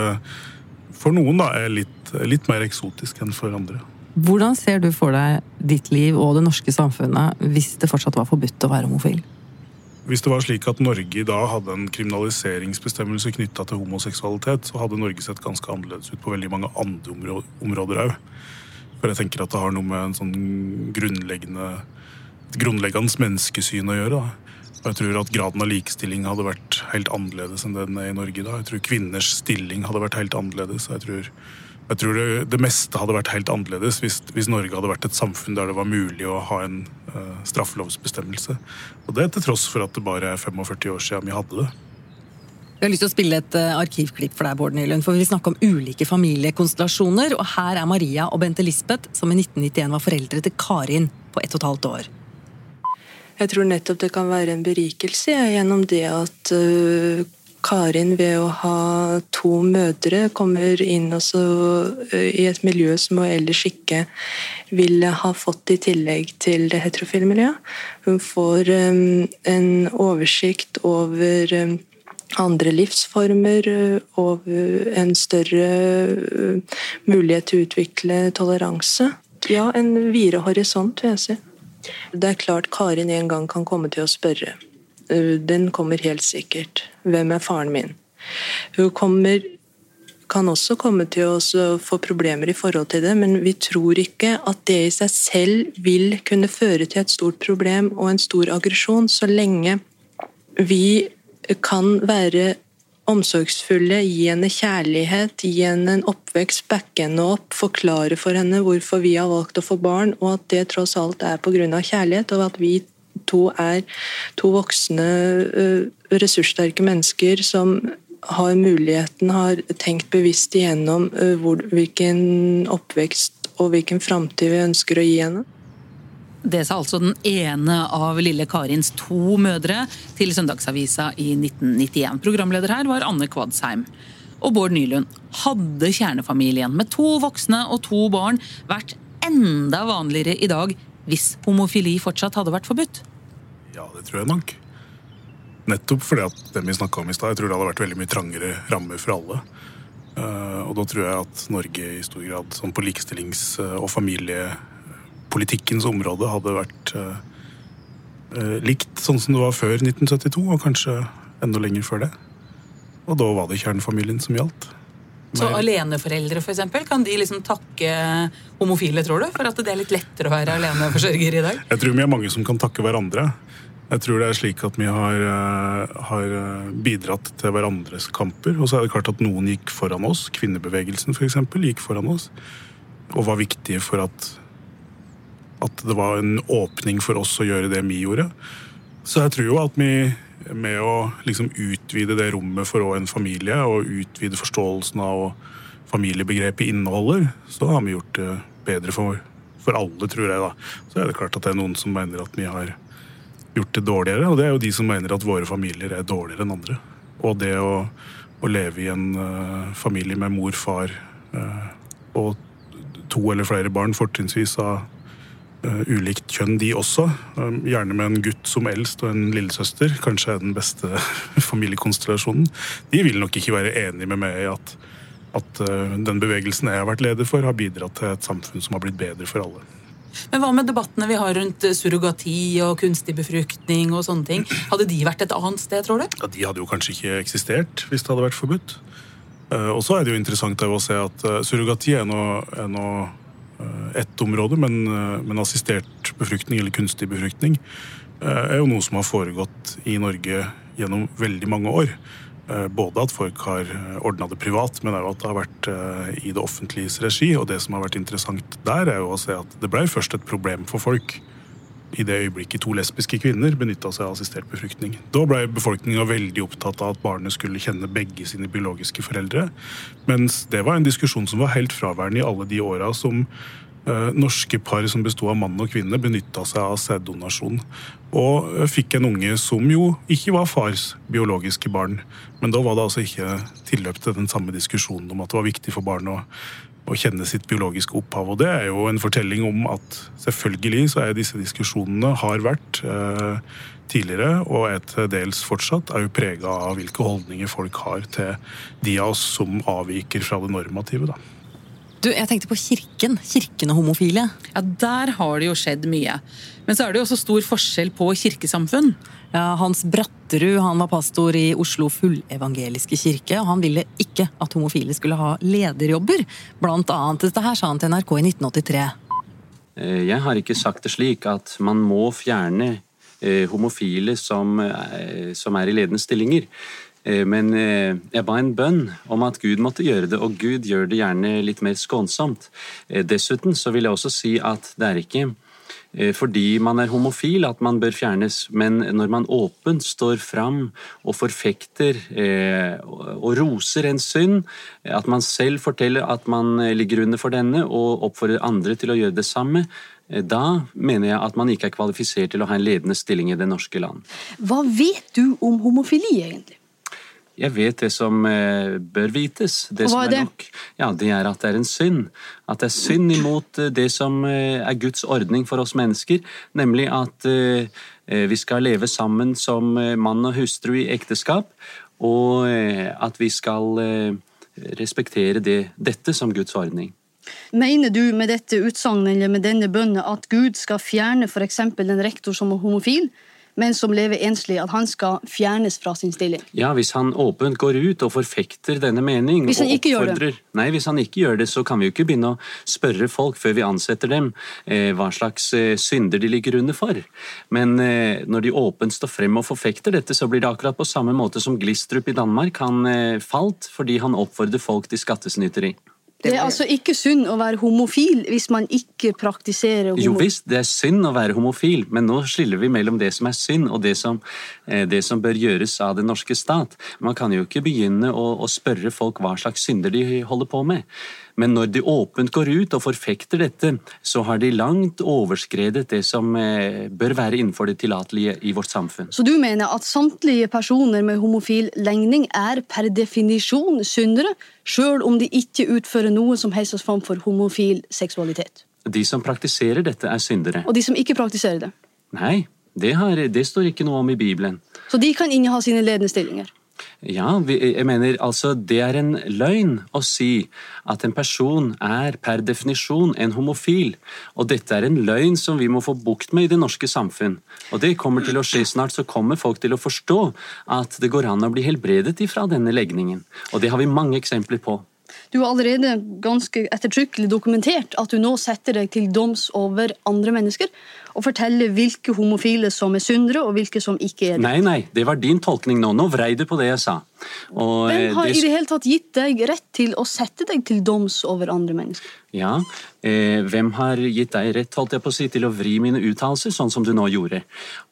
for noen da er litt, litt mer eksotisk enn for andre. Hvordan ser du for deg ditt liv og det norske samfunnet hvis det fortsatt var forbudt å være homofil? Hvis det var slik at Norge i dag hadde en kriminaliseringsbestemmelse knytta til homoseksualitet, så hadde Norge sett ganske annerledes ut på veldig mange andre områder òg. For jeg tenker at det har noe med en sånn grunnleggende, et grunnleggende menneskesyn å gjøre. Da. Og jeg tror at graden av likestilling hadde vært helt annerledes enn den er i Norge i dag. Jeg tror kvinners stilling hadde vært helt annerledes. Jeg tror jeg tror det, det, meste hadde vært helt annerledes hvis, hvis, Norge hadde vært et samfunn der det var mulig å ha en uh, straffelovsbestemmelse. Og det til tross for at det bare er 45 år siden vi hadde det. Vi har lyst til å spille et uh, arkivklipp for deg, Bård Nylund, for vi vil snakke om ulike familiekonstellasjoner. Og her er Maria og Bente Lisbeth, som i 1991 var foreldre til Karin på ett og et halvt år. Jeg tror nettopp det kan være en berikelse gjennom det at uh, Karin ved å ha to mødre kommer inn eh, i et miljø som hun ellers ikke ville ha fått i tillegg til det heterofile miljøet. Hun får um, en oversikt over um, andre livsformer og en større mulighet til å utvikle toleranse. Ja, en videre horisont, vil jeg si. Det er klart Karin en gang kan komme til å spørre. Eh, den kommer helt sikkert. Hvem er faren min? Hun kommer, kan også komme til å få problemer i forhold til det, men vi tror ikke at det i seg selv vil kunne føre til et stort problem og en stor aggresjon, så lenge vi kan være omsorgsfulle, gi henne kjærlighet, gi henne en oppvekst, backe henne opp, forklare for henne hvorfor vi har valgt å få barn, og at det tross alt er pga. kjærlighet, og at vi to er to voksne, ressurssterke mennesker som har muligheten, har tenkt bevisst igjennom eh, hvor, hvilken oppvekst og hvilken framtid vi ønsker å gi henne. Det sa altså den ene av lille Karins to mødre til Søndagsavisa i 1991. Programleder her var Anne Kvadsheim. Og Bård Nylund, hadde kjernefamilien med to voksne og to barn vært enda vanligere i dag hvis homofili fortsatt hadde vært forbudt? Ja, det tror jeg nok. Nettopp fordi at det vi snakka om i stad, jeg tror det hadde vært veldig mye trangere rammer for alle. Uh, og da tror jeg at Norge i stor grad sånn på likestillings- og familiepolitikkens område hadde vært uh, uh, likt sånn som det var før 1972, og kanskje enda lenger før det. Og da var det kjernefamilien som gjaldt. Så aleneforeldre for eksempel, kan de liksom takke homofile, tror du? For at det er litt lettere å være aleneforsørger i dag? Jeg tror vi er mange som kan takke hverandre. Jeg tror det er slik at vi har, eh, har, eh, bidratt til hverandres kamper. Og så er det klart at noen gikk foran oss. Kvinnebevegelsen f.eks. gikk foran oss. Og var viktige for at, at det var en åpning for oss å gjøre det vi gjorde. Så jeg tror jo at vi med å liksom utvide det rommet for en familie, og utvide forståelsen av familiebegrepet inneholder, så har vi gjort det bedre for, for alle, tror jeg. da. Så er det klart at det er noen som mener at vi har gjort det dårligere, og det er jo de som mener at våre familier er dårligere enn andre. Og det å, å leve i en uh, familie med mor, far uh, og to eller flere barn, fortrinnsvis av uh, ulikt kjønn, de også. Um, gjerne med en gutt som eldst og en lillesøster. Kanskje er den beste [laughs] familiekonstellasjonen. De vil nok ikke være enig med meg i at, at den bevegelsen jeg har vært leder for, har bidratt til et samfunn som har blitt bedre for alle. Men hva med debattene vi har rundt surrogati og kunstig befruktning og sånne ting? Hadde de vært et annet sted, tror du? Ja, De hadde jo kanskje ikke eksistert hvis det hadde vært forbudt. Uh, og så er det jo interessant å se at uh, surrogati er nå, er ett område, men, men, assistert befruktning eller kunstig befruktning er jo noe som har foregått i Norge gjennom veldig mange år. Eh, både at folk har eh, ordna det privat, men òg at det har vært eh, i det offentliges regi. Og det som har vært interessant der, er jo å se at det ble først et problem for folk i det øyeblikket to lesbiske kvinner benytta seg av assistert befruktning. Da ble befolkninga veldig opptatt av at barnet skulle kjenne begge sine biologiske foreldre. Mens det var en diskusjon som var helt fraværende i alle de åra som norske par som besto av mann og kvinne, benytta seg av sæddonasjon. Og eh, fikk en unge som jo ikke var fars biologiske barn. Men da var det altså ikke tilløp til den samme diskusjonen om at det var viktig for barn å, å kjenne sitt biologiske opphav. Og det er jo en fortelling om at selvfølgelig så er disse diskusjonene har vært eh, tidligere, og er til dels fortsatt, er jo prega av hvilke holdninger folk har til de av oss som avviker fra det normative. da. Du, jeg tenkte på kirken. Kirken og homofile. Ja, Der har det jo skjedd mye. Men så er det jo også stor forskjell på kirkesamfunn. Ja, Hans Bratterud han var pastor i Oslo fullevangeliske kirke, og han ville ikke at homofile skulle ha lederjobber. Blant annet dette her sa han til NRK i 1983. Eh, jeg har ikke sagt det slik at man må fjerne eh, homofile som, eh, som er i ledende stillinger. Men jeg ba en bønn om at Gud måtte gjøre det, og Gud gjør det gjerne litt mer skånsomt. Dessuten så vil jeg også si at det er ikke Eh, fordi man er homofil at man bør fjernes, men når man åpent står fram og forfekter eh, og roser en synd, at man selv forteller at man eh, ligger under for denne og oppfordrer andre til å gjøre det samme, da mener jeg at man ikke er kvalifisert til å ha en ledende stilling i det norske land. Hva vet du om homofili, egentlig? Jeg vet det som eh, bør vites. Det hva er det? Er nok, ja, det er at det er en synd. At det er synd imot eh, det som eh, er Guds ordning for oss mennesker, nemlig at vi skal leve sammen som mann og hustru i ekteskap, og at vi skal respektere det, dette som Guds ordning. Mener du med dette utsagnet eller med denne bønnen at Gud skal fjerne f.eks. en rektor som er homofil? Men som lever enslig, at han skal fjernes fra sin stilling. Ja, Hvis han åpent går ut og forfekter denne mening Hvis han ikke gjør det? Nei, hvis han ikke gjør det, så kan vi jo ikke begynne å spørre folk før vi ansetter dem eh, hva slags eh, synder de ligger under for. Men eh, når de åpent står frem og forfekter dette, så blir det akkurat på samme måte som Glistrup i Danmark. Han eh, falt fordi han oppfordrer folk til skattesnyteri. Det er altså ikke synd å være homofil hvis man ikke praktiserer homofil. Jo visst, det er synd å være homofil, men nå skiller vi mellom det som er synd og det som, eh, det som bør gjøres av den norske stat. Man kan jo ikke begynne å, å spørre folk hva slags synder de holder på med. Men når de åpent går ut og forfekter dette, så har de langt overskredet det som eh, bør være innenfor det tillatelige i vårt samfunn. Så du mener at samtlige personer med homofil legning er per definisjon syndere, sjøl om de ikke utfører noe som helst form for homofil seksualitet? De som praktiserer dette, er syndere. Og de som ikke praktiserer det? Nei, det, har, det står ikke noe om i Bibelen. Så de kan inneha sine ledende stillinger? Ja, jeg mener altså det er en løgn å si at en person er per definisjon en homofil. Og dette er en løgn som vi må få bukt med i det norske samfunn. Og det kommer til å skje snart, så kommer folk til å forstå at det går an å bli helbredet ifra denne legningen. Og det har vi mange eksempler på. Du har allerede ganske ettertrykkelig dokumentert at du nå setter deg til doms over andre mennesker og forteller hvilke homofile som er syndere, og hvilke som ikke er det. Nei, nei, det var din tolkning nå. Nå vrei du på det jeg sa. Og, Hvem eh, har det... i det hele tatt gitt deg rett til å sette deg til doms over andre mennesker? Ja, eh, hvem har gitt deg rett holdt jeg på å si, til å vri mine uttalelser, sånn som du nå gjorde?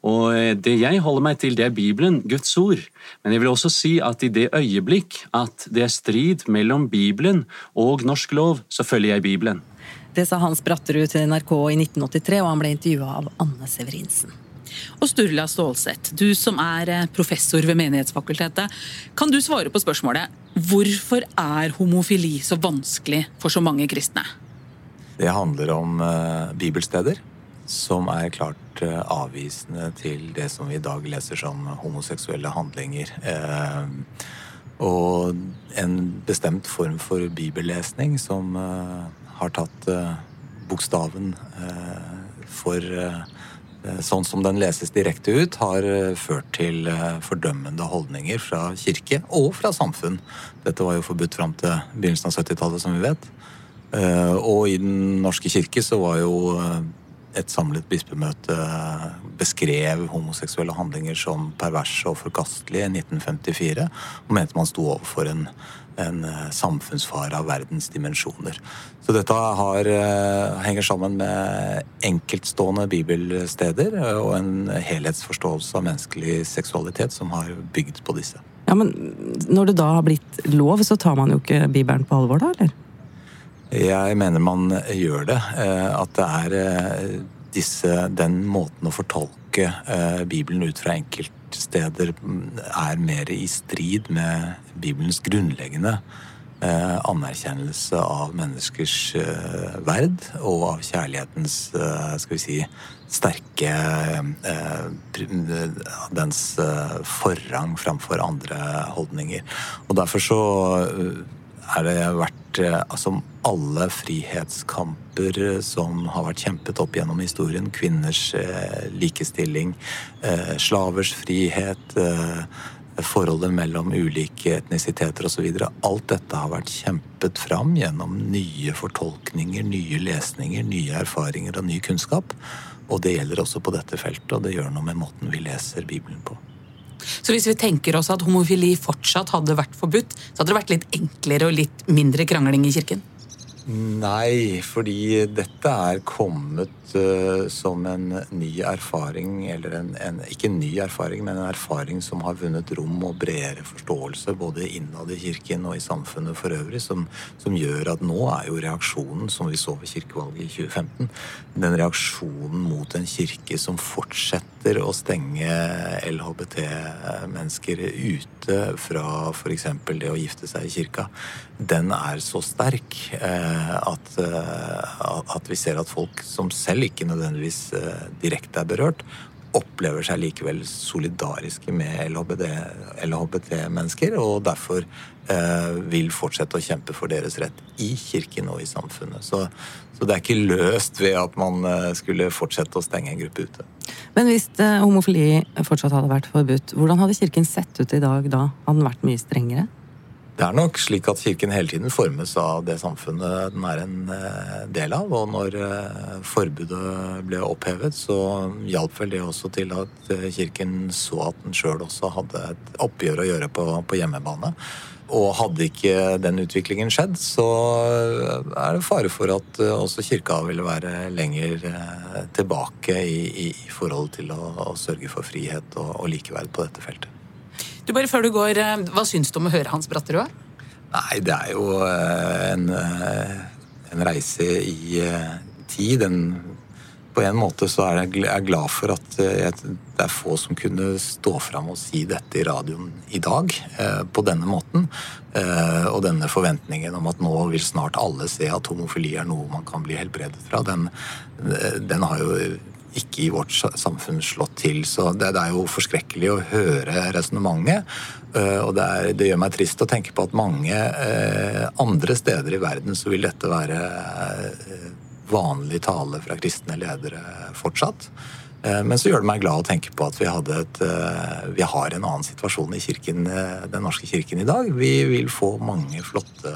Og eh, Det jeg holder meg til, det er Bibelen, Guds ord. Men jeg vil også si at i det øyeblikk at det er strid mellom Bibelen og norsk lov, så følger jeg Bibelen. Det sa Hans Bratterud til NRK i 1983, og han ble intervjua av Anne Severinsen. Og Sturla Stålseth, du som er eh, professor ved Menighetsfakultetet. Kan du svare på spørsmålet hvorfor er homofili så vanskelig for så mange kristne? Det handler om uh, bibelsteder som er klart uh, avvisende til det som vi i dag leser som homoseksuelle handlinger. Og en bestemt form for bibellesning som har tatt bokstaven for sånn som den leses direkte ut, har ført til fordømmende holdninger fra kirke og fra samfunn. Dette var jo forbudt fram til begynnelsen av 70-tallet, som vi vet. Og i Den norske kirke så var jo et samlet bispemøte beskrev homoseksuelle handlinger som perverse og forkastelige i 1954, og mente man sto overfor en en eh, samfunnsfare av verdens dimensjoner. Så dette har, eh, henger sammen med enkeltstående bibelsteder eh, og en helhetsforståelse av menneskelig seksualitet som har bygd på disse. Ja, men Når det da har blitt lov, så tar man jo ikke Bibelen på alvor, da? eller? Jeg mener man gjør det. At det er disse, den måten å fortolke Bibelen ut fra enkelt steder er mer i strid med Bibelens grunnleggende eh, anerkjennelse av menneskers eh, verd og av kjærlighetens eh, skal vi si, sterke Dens forrang framfor andre holdninger. Og Derfor så er det vært vært altså, alle frihetskamper som har vært kjempet opp gjennom historien. Kvinners likestilling, slavers frihet, forholdet mellom ulike etnisiteter osv. Alt dette har vært kjempet fram gjennom nye fortolkninger, nye lesninger, nye erfaringer og ny kunnskap. Og det gjelder også på dette feltet, og det gjør noe med måten vi leser Bibelen på. Så hvis vi tenker oss at homofili fortsatt hadde vært forbudt, så hadde det vært litt enklere og litt mindre krangling i kirken? Nei, fordi dette er kommet uh, som en ny erfaring, eller en, en, ikke en ny erfaring, men en erfaring som har vunnet rom og bredere forståelse både innad i kirken og i samfunnet for øvrig, som, som, gjør at nå er jo reaksjonen, som vi så ved kirkevalget i 2015, den reaksjonen mot en kirke som fortsetter å stenge LHBT-mennesker ute fra f.eks. det å gifte seg i kirka, den er så sterk. Eh, at, eh, at, vi ser at folk som selv ikke nødvendigvis eh, direkte er berørt, opplever seg likevel solidariske med LHBT-mennesker, og derfor vil fortsette å kjempe for deres rett i kirken og i samfunnet. Så, så, det er ikke løst ved at man skulle fortsette å stenge en gruppe ute. Men hvis eh, homofili fortsatt hadde vært forbudt, hvordan hadde kirken sett ut i dag da? Hadde den vært mye strengere? Det er nok slik at Kirken hele tiden formes av det samfunnet den er en eh, del av. Og når eh, forbudet ble opphevet, så hjalp vel det også til at eh, Kirken så at den sjøl også hadde et oppgjør å gjøre på, på, hjemmebane. Og hadde ikke den utviklingen skjedd, så er det fare for at også kirka ville være lenger tilbake i, i, forhold til å, å, sørge for frihet og, og likeverd på dette feltet. Du bare før du går, eh, Hva syns du om å høre Hans Bratterud? Nei, det er jo eh, en, eh, en reise i tid. En, på en måte så er jeg glad for at det er få som kunne stå fram og si dette i radioen i dag på denne måten. Og denne forventningen om at nå vil snart alle se at homofili er noe man kan bli helbredet fra, den, den har jo ikke i vårt samfunn slått til. Så det, det er jo forskrekkelig å høre resonnementet. Uh, og det, er, det, gjør meg trist å tenke på at mange uh, andre steder i verden så vil dette være uh, vanlig tale fra kristne ledere fortsatt. Men så gjør det meg glad å tenke på at vi, et, vi har en annen situasjon i kirken, den norske kirken i dag. Vi vil få mange flotte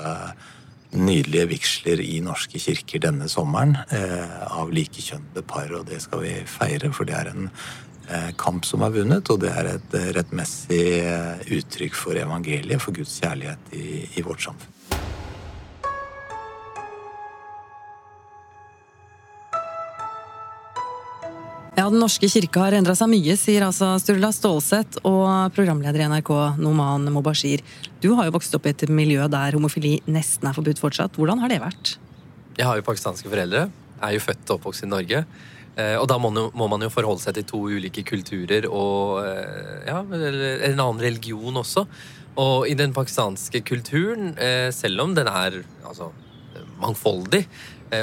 nydelige vigsler i norske kirker denne sommeren eh, av likekjønnede par, og det skal vi feire, for det er en eh, kamp som er vunnet, og det er et rettmessig eh, uttrykk for evangeliet, for Guds kjærlighet i, i vårt samfunn. Den norske kirke har endra seg mye, sier altså Sturla Stålseth og programleder i NRK Noman Mobashir. Du har jo vokst opp i et miljø der homofili nesten er forbudt fortsatt. Hvordan har det vært? Jeg har jo pakistanske foreldre. Jeg er jo født og oppvokst i Norge. Eh, og da må man jo forholde seg til to ulike kulturer og eh, ja, en annen religion også. Og i den pakistanske kulturen, eh, selv om den er altså, mangfoldig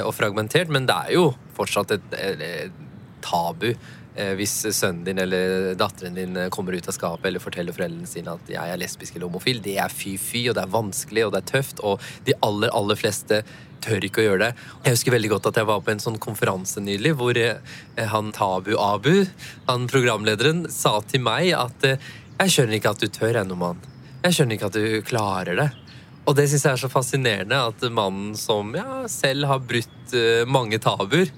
og fragmentert, men det er jo fortsatt et, et tabu eh, hvis sønnen din eller datteren din eh, kommer ut av skapet eller forteller foreldrene sine at jeg er lesbisk eller homofil. Det er fy-fy, og det er vanskelig, og det er tøft, og de aller, aller fleste tør ikke å gjøre det. Jeg husker veldig godt at jeg var på en sånn konferanse nylig hvor eh, han Tabu Abu, han programlederen, sa til meg at jeg skjønner ikke at du tør ennå, mann. Jeg skjønner ikke at du klarer det. Og det syns jeg er så fascinerende, at mannen som ja, selv har brutt mange tabuer,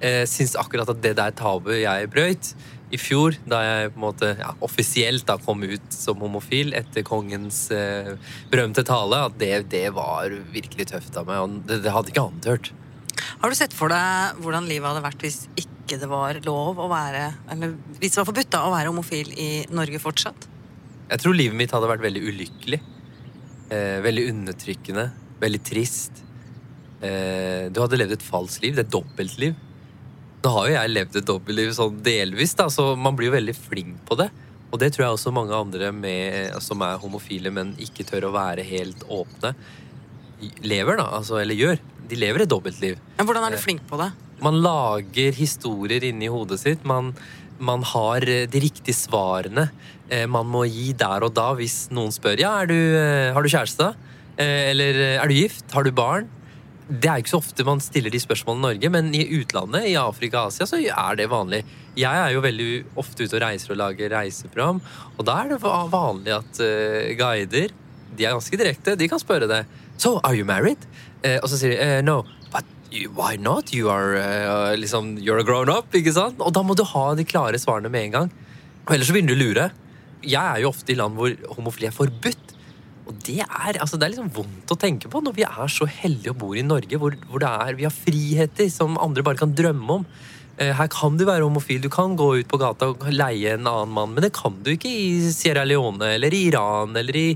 eh, syns akkurat at det der tabuet jeg brøyt i fjor, da jeg på en måte ja, offisielt da kom ut som homofil etter kongens eh, berømte tale, at det, det, var virkelig tøft av meg. Og det, det hadde ikke han hørt. Har du sett for deg hvordan livet hadde vært hvis ikke det var lov å være Eller hvis det var forbudt da, å være homofil i Norge fortsatt? Jeg tror livet mitt hadde vært veldig ulykkelig. Eh, veldig undertrykkende. Veldig trist. Eh, du hadde levd et falskt liv. Det er dobbeltliv. Nå har jo jeg levd et dobbeltliv sånn delvis, da, så man blir jo veldig flink på det. Og det tror jeg også mange andre med, som er homofile, men ikke tør å være helt åpne, lever, da. Altså, eller gjør. De lever et dobbeltliv. Men hvordan er du flink på det? Man lager historier inni hodet sitt. Man, man har eh, de riktige svarene. Eh, man må gi der og da hvis noen spør ja, du, eh, har du kjæreste. Eller er du gift? Har du barn? Det er ikke så ofte man stiller de spørsmålene i Norge, men i utlandet, i Afrika og Asia, så er det vanlig. Jeg er jo veldig ofte ute og reiser og lager reiseprogram, og da er det vanlig at uh, guider de er ganske direkte. De kan spørre det. So, are you married? Uh, og så sier de uh, no. But why not? You are liksom, you're a grown up. ikke sant? Og da må du ha de klare svarene med en gang. Og ellers så begynner du å lure. Jeg er jo ofte i land hvor homofili er forbudt. Og det er, altså, det er liksom vondt å tenke på når vi er så heldige og bor i Norge, hvor, hvor er, vi har friheter som andre bare kan drømme om. Eh, her kan du være homofil, du kan gå ut på gata og leie en annen mann, men det kan du ikke i Sierra Leone eller i Iran eller i,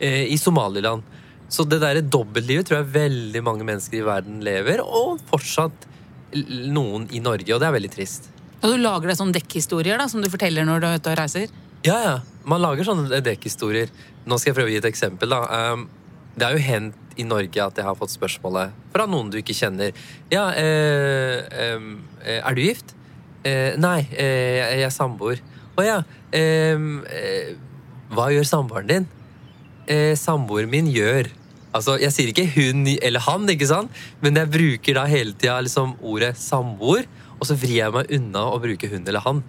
eh, i Somaliland. Så det derre dobbeltlivet tror jeg veldig mange mennesker i verden lever, og fortsatt noen i Norge, og det er veldig trist. Og du lager deg sånne dekkhistorier da, som du forteller når du er ute og reiser? Ja, ja. Man lager sånne dekkhistorier. Nå skal jeg prøve å gi et eksempel. da. Um, det har jo hendt i Norge at jeg har fått spørsmålet fra noen du ikke kjenner. Ja, eh, eh, er du gift? Eh, nei, eh, jeg er samboer. Å ja. Eh, hva gjør samboeren din? Eh, samboeren min gjør Altså, Jeg sier ikke hun eller han, ikke sant? men jeg bruker da hele tida liksom ordet samboer, og så vrir jeg meg unna å bruke hun eller han.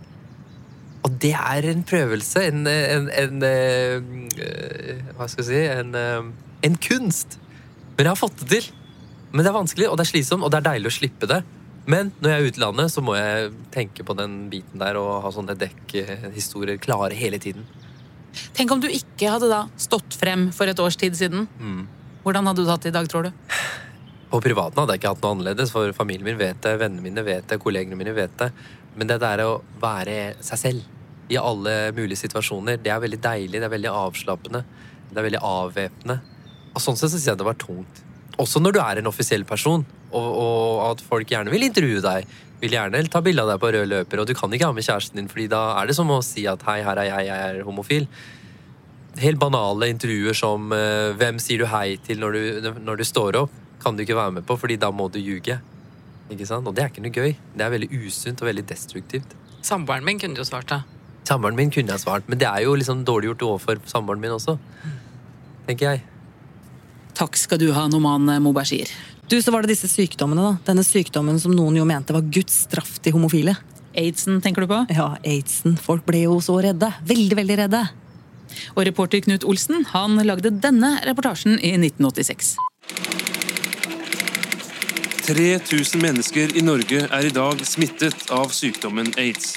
Og det er en prøvelse, en, en, en, en eh, Hva skal jeg si en, eh, en, kunst. Men jeg har fått det til. Men det er vanskelig, og det er slitsomt, og det er deilig å slippe det. Men når jeg er utlandet, i så må jeg tenke på den biten der og ha sånne dekkhistorier klare hele tiden. Tenk om du ikke hadde da stått frem for et års tid siden. Mm. Hvordan hadde du hatt det i dag, tror du? På privaten hadde jeg ikke hatt noe annerledes, for familien min vet det, vennene mine vet det, kollegene mine vet det. Men det der å være seg selv i alle mulige situasjoner. Det er veldig deilig, det er veldig avslappende, det er veldig avvæpnende. Og sånn sett så syns jeg det var tungt. Også når du er en offisiell person, og, og, at folk gjerne vil intervjue deg. Vil gjerne ta bilde av deg på rød løper, og du kan ikke ha med kjæresten din, fordi da er det som å si at hei, her er jeg, jeg er homofil. Helt banale intervjuer som uh, hvem sier du hei til når du, når du står opp, kan du ikke være med på, fordi da må du ljuge. Ikke sant? Og det er ikke noe gøy. Det er veldig usunt og veldig destruktivt. Samboeren min kunne jo svart, da. Samboeren min kunne jeg svart, men det er jo liksom dårlig gjort overfor samboeren min også. Tenker jeg. Takk skal du ha, Noman Mobashir. Du, så var det disse sykdommene, da. Denne sykdommen som noen jo mente var Guds straff til homofile. Aidsen, tenker du på? Ja, aidsen. Folk ble jo så redde. Veldig, veldig redde. Og reporter Knut Olsen han lagde denne reportasjen i 1986. 3000 mennesker i Norge er i dag smittet av sykdommen aids.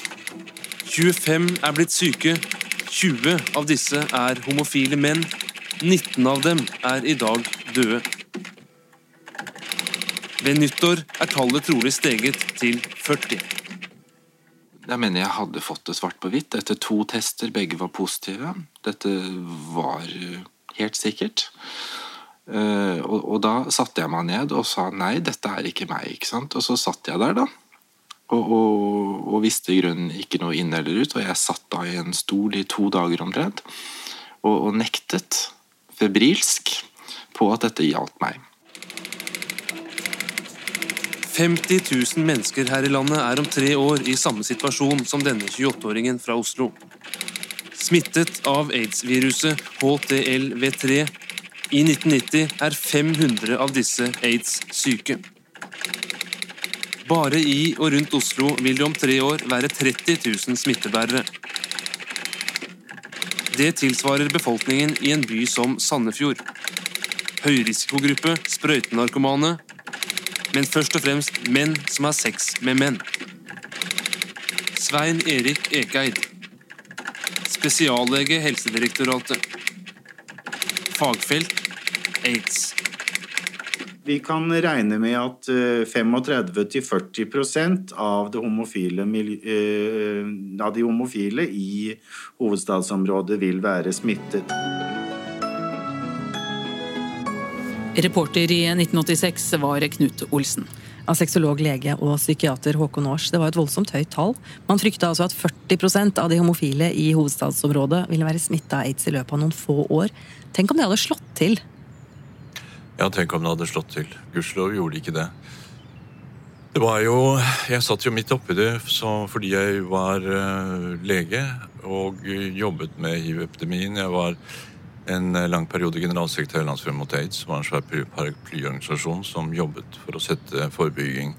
25 er blitt syke. 20 av disse er homofile menn. 19 av dem er i dag døde. Ved nyttår er tallet trolig steget til 40. Jeg mener jeg hadde fått det svart på hvitt etter to tester. Begge var positive. Dette var eh, helt sikkert. Og, og, da satte jeg meg ned og sa nei, dette er ikke meg. ikke sant? Og så satt jeg der, da. Og, og, og, visste i grunnen ikke noe inn eller ut. Og jeg satt da i en stol i to dager omtrent og, og nektet febrilsk på at dette gjaldt meg. 50 000 mennesker her i landet er om tre år i samme situasjon som denne 28-åringen fra Oslo. Smittet av aids-viruset HTLV3. I 1990 er 500 av disse aids syke. Bare i og rundt Oslo vil det om tre år være 30 000 smittebærere. Det tilsvarer befolkningen i en by som Sandefjord. Høyrisikogruppe sprøytenarkomane, men først og fremst menn som har sex med menn. Svein Erik Ekeid. Spesiallege Helsedirektoratet. Fagfelt aids. Vi kan regne med at 35-40 eh, av, eh, av de homofile i hovedstadsområdet vil være smittet. Reporter i 1986 var Knut Olsen. Av sexolog, lege og psykiater Håkon Aars. Det var et voldsomt høyt tall. Man frykta altså at 40% av de homofile i hovedstadsområdet ville være smitta av aids i løpet av noen få år. Tenk om det hadde slått til ja, tenk om det hadde slått til. Gudskjelov gjorde ikke det. Det var jo Jeg satt jo midt oppi det fordi jeg var uh, lege og jobbet med hiv-epidemien. Jeg var en lang periode generalsekretær i Landsforeningen mot aids. som var en svær paraplyorganisasjon som jobbet for å sette forebygging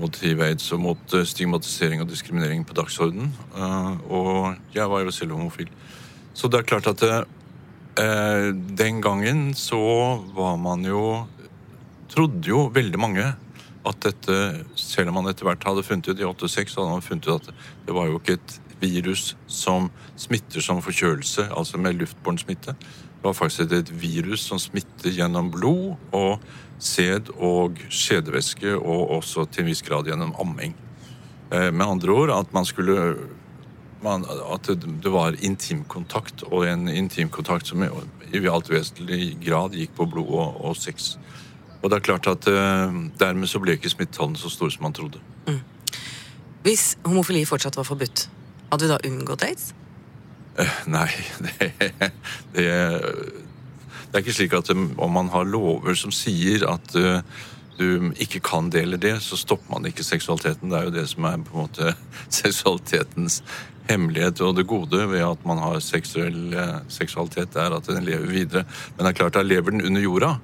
mot hiv-aids og mot stigmatisering og diskriminering på dagsorden. Og jeg var jo selv homofil. Så det er klart at det, den gangen så var man jo Trodde jo veldig mange at dette, selv om man etter hvert hadde funnet ut i 86, hadde man funnet ut at det var jo ikke et virus som smitter som forkjølelse, altså med luftbåren smitte. Det var faktisk et virus som smitter gjennom blod og sæd og skjedevæske, og også til en viss grad gjennom amming. Eh, med andre ord at man skulle man, At det var intimkontakt, og en intimkontakt som i alt vesentlig grad gikk på blod og, og sex. Og det er klart at uh, dermed så ble ikke smittetallene så store som man trodde. Mm. Hvis homofili fortsatt var forbudt, hadde vi da unngått aids? Eh, nei, [laughs] det, det, det, er ikke slik at um, om man har lover som sier at uh, du ikke kan dele det, så stopper man ikke seksualiteten. Det er jo det som er på en måte [laughs] seksualitetens hemmelighet og det gode ved at man har seksuell uh, seksualitet, er at den lever videre. Men det er klart, da lever den under jorda.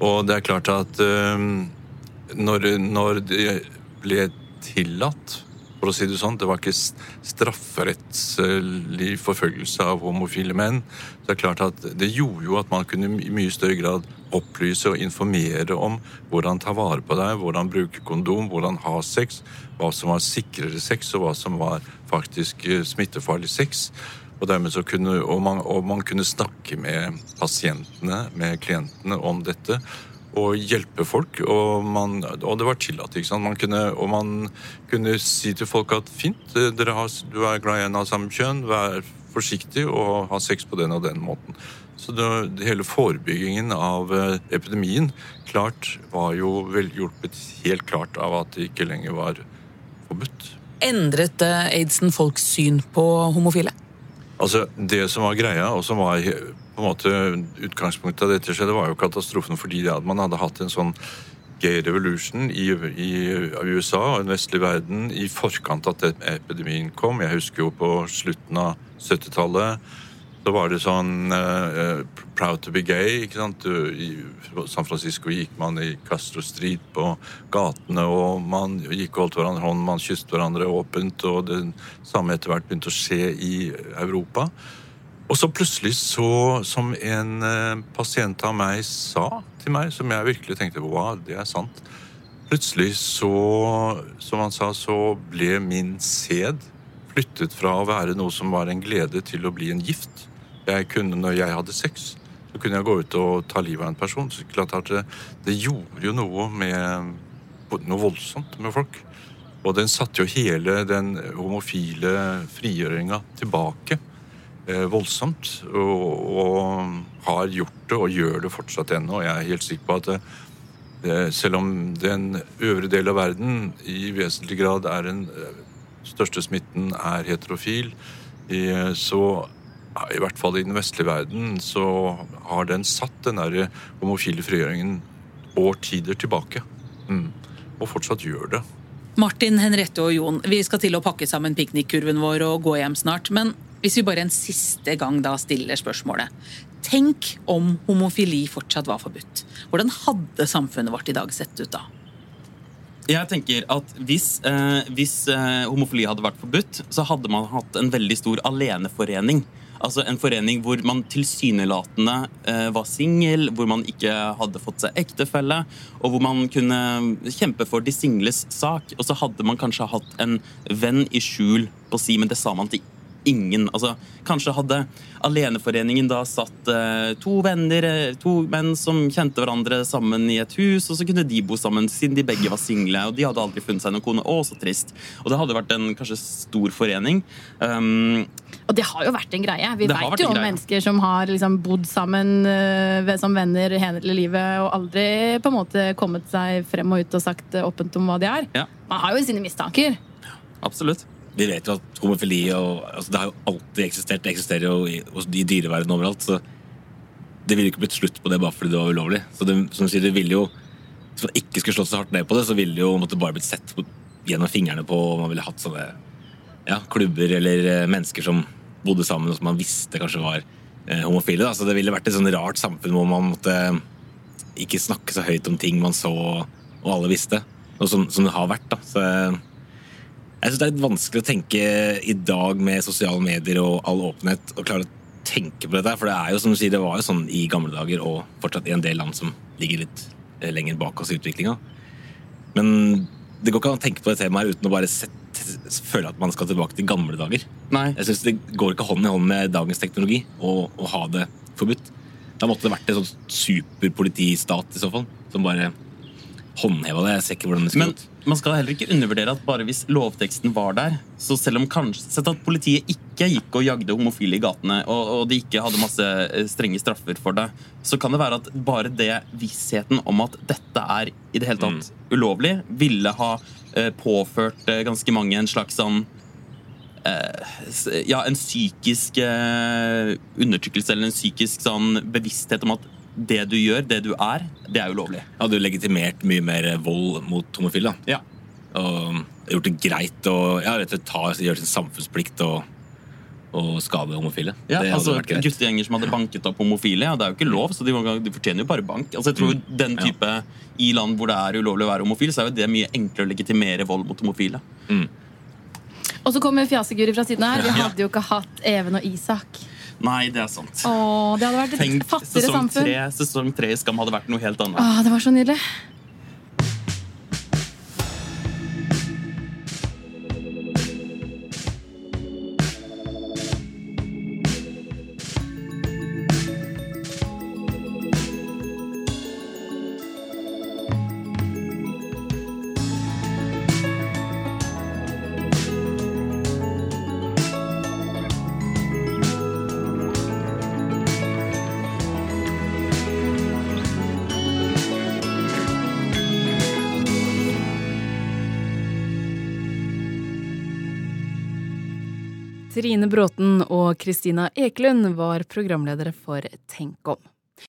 Og det er klart at um, når, når det ble tillatt for å si det sånn. Det var ikke strafferettslig forfølgelse av homofile menn. Det er klart at det gjorde jo at man kunne i mye større grad opplyse og informere om hvordan ta vare på deg, hvordan bruke kondom, hvordan ha sex, hva som var sikrere sex, og hva som var faktisk eh, smittefarlig sex. Og, kunne, og, man, og man kunne snakke med pasientene, med klientene, om dette og hjelpe folk. Og, man, og det var tillatt. ikke sant? Man kunne, og man kunne si til folk at fint, har, du er glad i en av samme kjønn, vær forsiktig og ha sex på den og den måten. Så det, hele forebyggingen av eh, epidemien klart var jo vel hjulpet helt klart av at det ikke lenger var forbudt. Endret eh, aidsen folks syn på homofile? Altså, Det som var greia, og som var på en måte utgangspunktet av dette skjedde, var jo katastrofen fordi man hadde hatt en sånn gay revolution i, i, USA og den vestlige verden i forkant at epidemien kom. Jeg husker jo på slutten av 70-tallet så var det sånn uh, Proud to be gay. ikke sant? I San Francisco gikk man i Castro Street på gatene, og man gikk holdt hverandre hånd, man kysset hverandre åpent, og det samme etter hvert begynte å skje i Europa. Og så plutselig så, som en eh, pasient av meg sa til meg, som jeg virkelig tenkte wow, det er sant Plutselig så, som han sa, så ble min sæd flyttet fra å være noe som var en glede, til å bli en gift. Jeg kunne, Når jeg hadde sex, så kunne jeg gå ut og ta livet av en person. Så klart det, det gjorde jo noe med noe voldsomt med folk. Og den satte jo hele den homofile frigjøringa tilbake. Eh, voldsomt. Og, og, har gjort det, og gjør det fortsatt ennå. Jeg er helt sikker på at det, det, selv om den øvre del av verden i vesentlig grad er den eh, største smitten er heterofil, i, så i hvert fall i den vestlige verden så har den satt den der homofile frigjøringen årtider tilbake. Mm. Og fortsatt gjør det. Martin, Henriette og Jon, vi skal til å pakke sammen piknikkurven vår og gå hjem snart. Men hvis vi bare en siste gang da stiller spørsmålet Tenk om homofili fortsatt var forbudt. Hvordan hadde samfunnet vårt i dag sett ut da? Jeg tenker at Hvis, eh, hvis eh, homofili hadde vært forbudt, så hadde man hatt en veldig stor aleneforening. Altså En forening hvor man tilsynelatende eh, var singel, hvor man ikke hadde fått seg ektefelle, og hvor man kunne kjempe for de singles sak. Og så hadde man kanskje hatt en venn i skjul på si, men det sa man til ingen. Altså, kanskje hadde Aleneforeningen da satt eh, to venner, eh, to menn som kjente hverandre sammen i et hus, og så kunne de bo sammen siden de begge var single, og de hadde aldri funnet seg noen kone. Å, så trist. Og det hadde vært en kanskje stor forening. Um, og det har jo vært en greie. Vi vet jo om mennesker som har liksom bodd sammen uh, som venner hele livet og aldri på en måte kommet seg frem og ut og sagt åpent om hva de er. Ja. Man har jo sine mistanker. Absolutt vi vet jo at homofili og, altså Det har jo alltid eksistert. Det eksisterer jo i, i dyreverdenen overalt. Så det ville ikke blitt slutt på det bare fordi det var ulovlig. Så det, som sier, det ville jo Hvis man ikke skulle slått så hardt ned på det, så ville det jo måtte bare blitt sett på, gjennom fingrene på og man ville hatt sånne ja, klubber eller eh, mennesker som bodde sammen, og som man visste kanskje var eh, homofile. Da. Så det ville vært et sånn rart samfunn hvor man måtte ikke snakke så høyt om ting man så og alle visste. Og som, som det har vært. da. Så jeg syns det er litt vanskelig å tenke i dag med sosiale medier og all åpenhet og klare å tenke på dette. For det er jo som du sier, det var jo sånn i gamle dager og fortsatt i en del land som ligger litt eh, lenger bak oss i utviklinga. Men det går ikke an å tenke på det temaet uten å bare sette, føle at man skal tilbake til gamle dager. Nei. Jeg synes Det går ikke hånd i hånd med dagens teknologi å, å ha det forbudt. Da måtte det vært en sånn superpolitistat i så fall, som bare håndheva det. Jeg ser ikke hvordan det skulle Men man skal heller ikke undervurdere at bare hvis lovteksten var der, så selv om kanskje Sett at politiet ikke gikk og jagde homofile i gatene, og, og de ikke hadde masse eh, strenge straffer for det, så kan det være at bare det vissheten om at dette er i det hele tatt ulovlig, ville ha eh, påført eh, ganske mange en slags sånn eh, ja, en psykisk eh, undertrykkelse eller en psykisk sånn bevissthet om at det du gjør, det du er, det er ulovlig. Hadde jo legitimert mye mer vold mot homofile. Ja. Og gjort det greit å ja, rett og slett ta, gjøre sin samfunnsplikt og, og skade homofile. Ja, det hadde altså vært greit. Guttegjenger som hadde banket opp homofile, ja, det er jo ikke lov, så de, de fortjener jo bare bank. Altså jeg tror Mm. den type I land hvor det er ulovlig å være homofil, så er jo det mye enklere å legitimere vold mot homofile. Og så kommer fjaseguri fra siden her. Vi hadde jo ikke hatt Even og Isak. Nei, det er sant. Åh, det hadde vært et Tenk fattigere sesong samfunn. tre, sesong tre i Skam hadde vært noe helt annet. Åh, det var så nydelig. Trine Bråten og Kristina Ekelund var programledere for Tenk om.